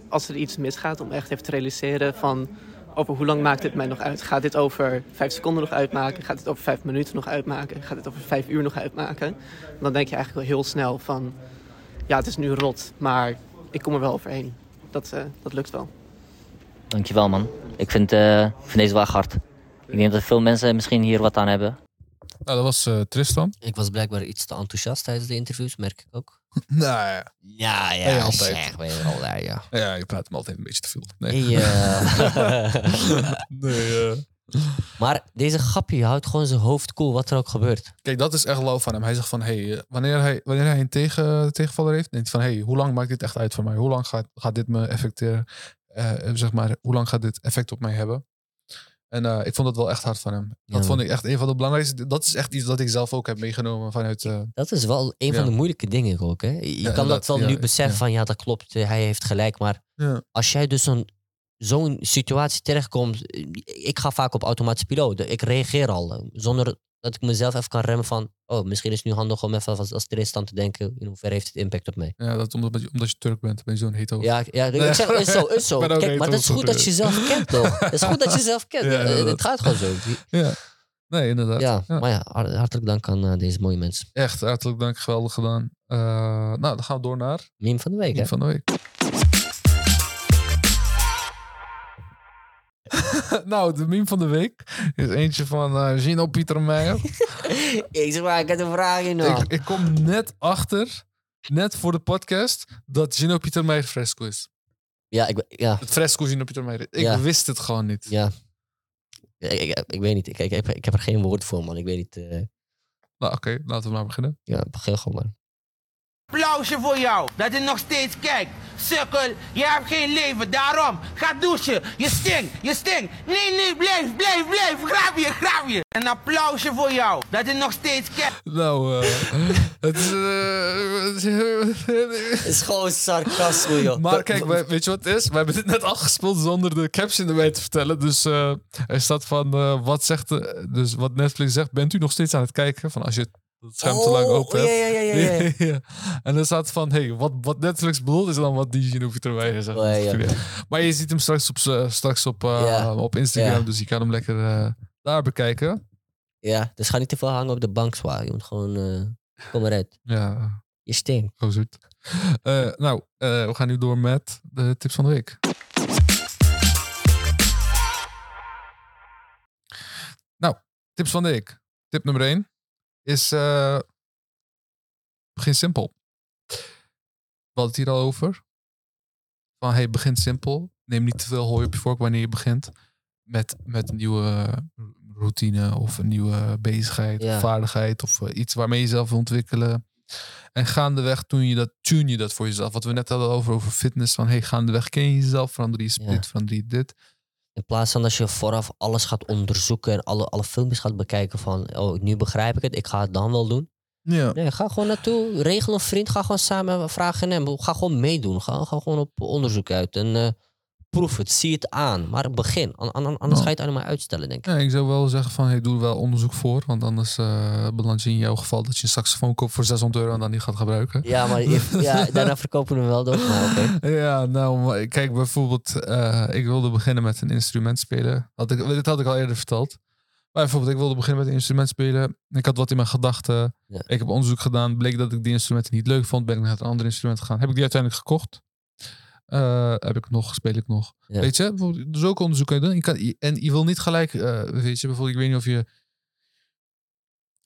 als er iets misgaat, om echt even te realiseren van over hoe lang maakt dit mij nog uit? Gaat dit over vijf seconden nog uitmaken? Gaat dit over vijf minuten nog uitmaken? Gaat dit over vijf uur nog uitmaken? Dan denk je eigenlijk wel heel snel van, ja, het is nu rot, maar ik kom er wel overheen. Dat, eh, dat lukt wel. Dankjewel, man. Ik vind, eh, ik vind deze wel hard. Ik denk dat veel mensen misschien hier wat aan hebben. Nou, dat was eh, Tristan. Ik was blijkbaar iets te enthousiast tijdens de interviews, merk ik ook. nou ja. Ja, ja, Ben je altijd. zeg, ben je wel daar, ja. ja, je praat me altijd een beetje te veel. Nee. Hey, eh, nee eh. maar deze grapje houdt gewoon zijn hoofd koel, wat er ook gebeurt. Kijk, dat is echt lauw van hem. Hij zegt van, hey, eh, wanneer, hij, wanneer hij een tegen, tegenvaller heeft, denkt hij van, hey, hoe lang maakt dit echt uit voor mij? Hoe lang gaat, gaat dit me effecteren? Eh, zeg maar, hoe lang gaat dit effect op mij hebben? En eh, ik vond dat wel echt hard van hem. Dat Ja. vond ik echt een van de belangrijkste. Dat is echt iets dat ik zelf ook heb meegenomen vanuit. eh, Dat is wel een van Ja. de moeilijke dingen ook. Hè? Je kan dat wel nu beseffen van ja, dat klopt, eh, hij heeft gelijk. Maar als jij dus zo'n zo'n situatie terechtkomt, ik ga vaak op automatische piloot. Ik reageer al, zonder dat ik mezelf even kan remmen van, oh, misschien is het nu handig om even als, als te denken, in hoeverre heeft het impact op mij. ja, dat omdat, je- omdat je Turk bent, ben je zo'n hetero. Ja, ja, ik zeg, is zo, is zo. Kijk, maar dat is goed dat je jezelf kent, toch? Het is goed dat je jezelf kent. Ja, het gaat gewoon zo. Ja. Nee, inderdaad. Ja, Ja. maar ja, hart- hartelijk dank aan eh, deze mooie mensen. Echt, hartelijk dank. Geweldig gedaan. Eh, nou, dan gaan we door naar Meme van de week, hè? Meme van de week. nou, de meme van de week is eentje van eh Gino Pieter Meijer. Ik zeg maar, ik heb een vraag nog. ik, ik kom net achter, net voor de podcast, dat Gino Pieter Meijer fresco is. Ja, ik, ja, Het fresco Gino Pieter Meijer. Ik Ja. wist het gewoon niet. ja. Ik, ik weet niet. Ik, ik, heb, ik heb er geen woord voor, man. Ik weet niet. eh, Nou, oké, laten we maar beginnen. ja, begin gewoon maar. Applausje voor jou. Dat je nog steeds kijkt. Sukkel, je hebt geen leven. Daarom, ga douchen. Je stinkt, je stinkt. Nee, nee, blijf, blijf, blijf. Grap je, grap je. Een applausje voor jou. Dat je nog steeds kijkt. Nou, eh, het is... eh, Het is gewoon sarcasme, joh. Maar kijk, wij- weet je wat het is? We hebben dit net afgespeeld zonder de caption erbij te vertellen. Dus eh, er staat van, eh, wat zegt de, dus wat Netflix zegt, bent u nog steeds aan het kijken? Van als je het scherm te lang Oh, open ja, hebt. ja, ja, ja, ja. Ja. En dan staat van, hey, wat, wat Netflix bedoelt is dan wat hoef je erbij. Oh. Maar je ziet hem straks op, z'n- straks op, eh, op Instagram, dus je kan hem lekker eh, daar bekijken. Ja, dus ga niet te veel hangen op de bank zwaar. Je moet gewoon, eh, kom eruit. Ja, Je stinkt. gewoon zoet. Eh, nou, eh, we gaan nu door met de tips van de week. Nou, tips van de week. Tip nummer 1 is eh, begin simpel. We hadden het hier al over. Van hey, begin simpel. Neem niet te veel hooi op je vork wanneer je begint met, met een nieuwe routine of een nieuwe bezigheid, Ja. of vaardigheid of eh, iets waarmee je jezelf wil ontwikkelen. En gaandeweg tune je dat, tune je dat voor jezelf. Wat we net hadden over, over fitness. Van hey, gaandeweg ken je jezelf, verander je split, Ja. verander je dit. In plaats van dat je vooraf alles gaat onderzoeken en alle, alle filmpjes gaat bekijken van, oh, nu begrijp ik het, ik ga het dan wel doen. Ja. Nee, ga gewoon naartoe, regel een vriend, ga gewoon samen vragen en hem. Ga gewoon meedoen, ga, ga gewoon op onderzoek uit en eh, proef het, zie het aan. Maar begin, An- an- anders ga je het allemaal uitstellen, denk ik. Ja, ik zou wel zeggen van, hey, doe er wel onderzoek voor. Want anders eh beland je in jouw geval dat je een saxofoon koopt voor 600 euro en dan niet gaat gebruiken. Ja, maar je- ja, daarna verkopen we hem wel door, oké. Ja, nou, kijk, bijvoorbeeld, eh, ik wilde beginnen met een instrument spelen. Had ik, dit had ik al eerder verteld. Maar bijvoorbeeld, ik wilde beginnen met een instrument spelen. Ik had wat in mijn gedachten. Ja. Ik heb onderzoek gedaan. Bleek dat ik die instrumenten niet leuk vond. Ben ik naar een ander instrument gegaan. Heb ik die uiteindelijk gekocht. Eh, heb ik nog, speel ik nog. Ja. Weet je, bijvoorbeeld, dus ook onderzoek kan je doen. Je kan, en je wil niet gelijk, eh, weet je, bijvoorbeeld, ik weet niet of je...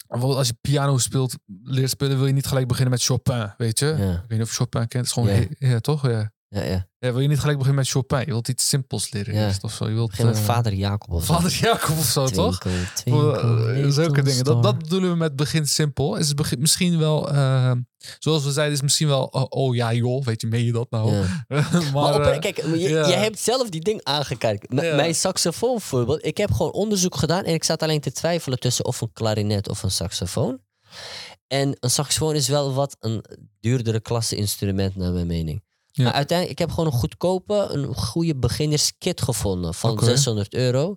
Bijvoorbeeld als je piano speelt, leert spelen, wil je niet gelijk beginnen met Chopin, weet je? Ja. Ik weet niet of je Chopin kent. Het is gewoon, ja, toch? Ja. Ja, ja. Ja, wil je niet gelijk beginnen met Chopin? Je wilt iets simpels leren Ja. eerst of zo. Je wilt, Begin met eh, vader Jacob of zo. Vader Jacob of zo, toch? Eh, Zulke dingen. Dat, dat bedoelen we met begin simpel. Is het begin, misschien wel, eh, zoals we zeiden, is misschien wel, oh, oh ja joh, weet je, meen je dat nou? Ja. maar, Maar op, kijk, je, je hebt zelf die ding aangekijkt. M-. Mijn saxofoon bijvoorbeeld. Ik heb gewoon onderzoek gedaan en ik zat alleen te twijfelen tussen of een klarinet of een saxofoon. En een saxofoon is wel wat een duurdere klasse instrument naar mijn mening. Ja. Maar uiteindelijk, ik heb gewoon een goedkope, een goede beginnerskit gevonden van Oké. 600 euro.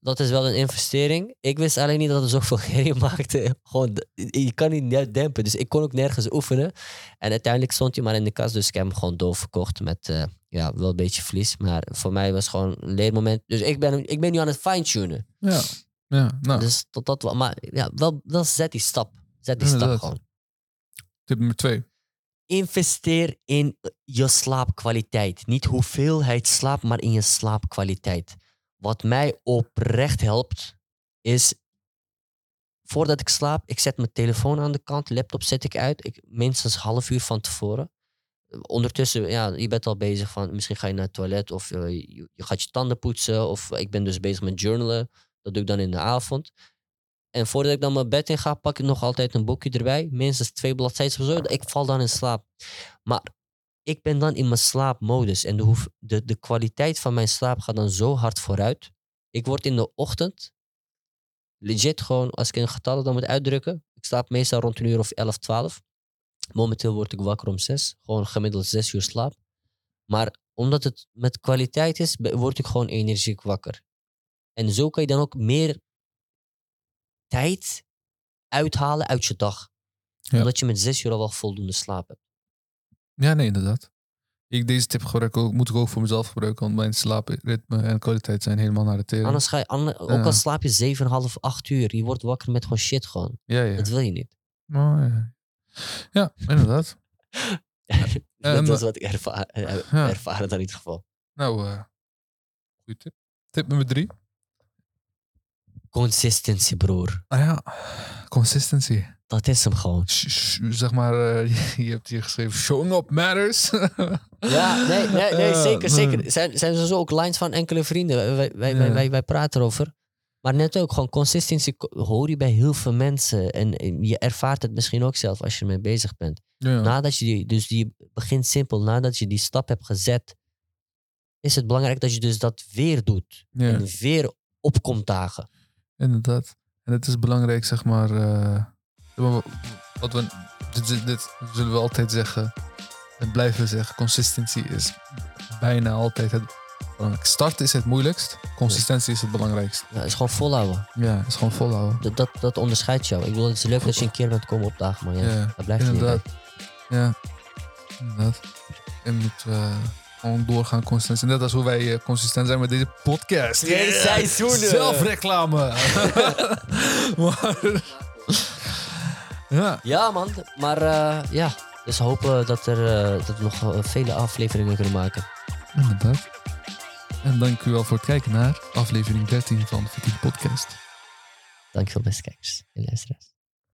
Dat is wel een investering. Ik wist alleen niet dat het zoveel herrie maakte. Gewoon, je kan niet net dempen. Dus ik kon ook nergens oefenen. En uiteindelijk stond hij maar in de kast. Dus ik heb hem gewoon doorverkocht met eh, ja, wel een beetje verlies. Maar voor mij was het gewoon een leermoment. Dus ik ben, ik ben nu aan het fine-tunen. ja, ja, nou, Dus tot dat wel. Maar ja, wel, wel zet die stap. Zet die stap gewoon. tip nummer twee. Investeer in je slaapkwaliteit. Niet hoeveelheid slaap, maar in je slaapkwaliteit. Wat mij oprecht helpt, is voordat ik slaap, ik zet mijn telefoon aan de kant, laptop zet ik uit, ik, minstens half uur van tevoren. Ondertussen, ja, je bent al bezig van, misschien ga je naar het toilet of eh, je, je gaat je tanden poetsen of ik ben dus bezig met journalen. Dat doe ik dan in de avond. En voordat ik dan mijn bed in ga, pak ik nog altijd een boekje erbij. Minstens twee bladzijden of zo. Ik val dan in slaap. Maar ik ben dan in mijn slaapmodus. En de, de, de kwaliteit van mijn slaap gaat dan zo hard vooruit. Ik word in de ochtend, legit gewoon, als ik in getallen dan moet uitdrukken. Ik slaap meestal rond een uur of 11, 12. Momenteel word ik wakker om 6. Gewoon gemiddeld 6 uur slaap. Maar omdat het met kwaliteit is, word ik gewoon energiek wakker. En zo kan je dan ook meer tijd uithalen uit je dag. Ja. Omdat je met zes uur al wel voldoende slaap hebt. Ja, nee, inderdaad. Ik, deze tip gebruik ik ook, moet ik ook voor mezelf gebruiken, want mijn slaapritme en kwaliteit zijn helemaal naar de tering. Anders ga je, ander- ook Ja. al slaap je 7,5, 8 uur, je wordt wakker met gewoon shit gewoon. Ja, ja. Dat wil je niet. Oh, ja. ja, inderdaad. Dat is eh, wat ik eh, ja. ervaren dan in ieder geval. Nou, goede tip. Tip nummer drie. Consistency, broer. Ah ja, consistency. Dat is hem gewoon. Sh- sh- zeg maar, eh, je hebt hier geschreven, showing up matters. Ja, nee, nee, nee Ja, zeker, nee. zeker. Zijn, zijn er zo ook lines van enkele vrienden? Wij, wij, wij, Ja. wij, wij praten erover. Maar net ook, gewoon consistency hoor je bij heel veel mensen. En eh, je ervaart het misschien ook zelf als je ermee bezig bent. Ja. Nadat je die, dus die begint simpel, nadat je die stap hebt gezet, is het belangrijk dat je dus dat weer doet. Ja. En weer opkomt dagen. Inderdaad. En het is belangrijk, zeg maar. eh, wa- wat we, dit, dit- dit zullen we altijd zeggen. En blijven zeggen. Consistency is bijna altijd het belangrijkste. Starten is het moeilijkst. Consistentie is het belangrijkst. Ja, is gewoon volhouden. Ja, is gewoon volhouden. Dat, dat, dat onderscheidt jou. Ik bedoel, het is leuk dat je een keer bent komen opdagen, maar ja, Ja, dat blijft er niet bij. Inderdaad. Ja, inderdaad. Je moet eh, gewoon doorgaan consistent. Net als hoe wij eh, consistent zijn met deze podcast. Twee seizoenen. Zelfreclame. maar, ja. Ja, man. Maar eh, ja, dus hopen dat, er, eh, dat we nog eh, vele afleveringen kunnen maken. Inderdaad. En dank u wel voor het kijken naar aflevering 13 van de Verdient Podcast. Dankjewel, beste kijkers en luisteraars.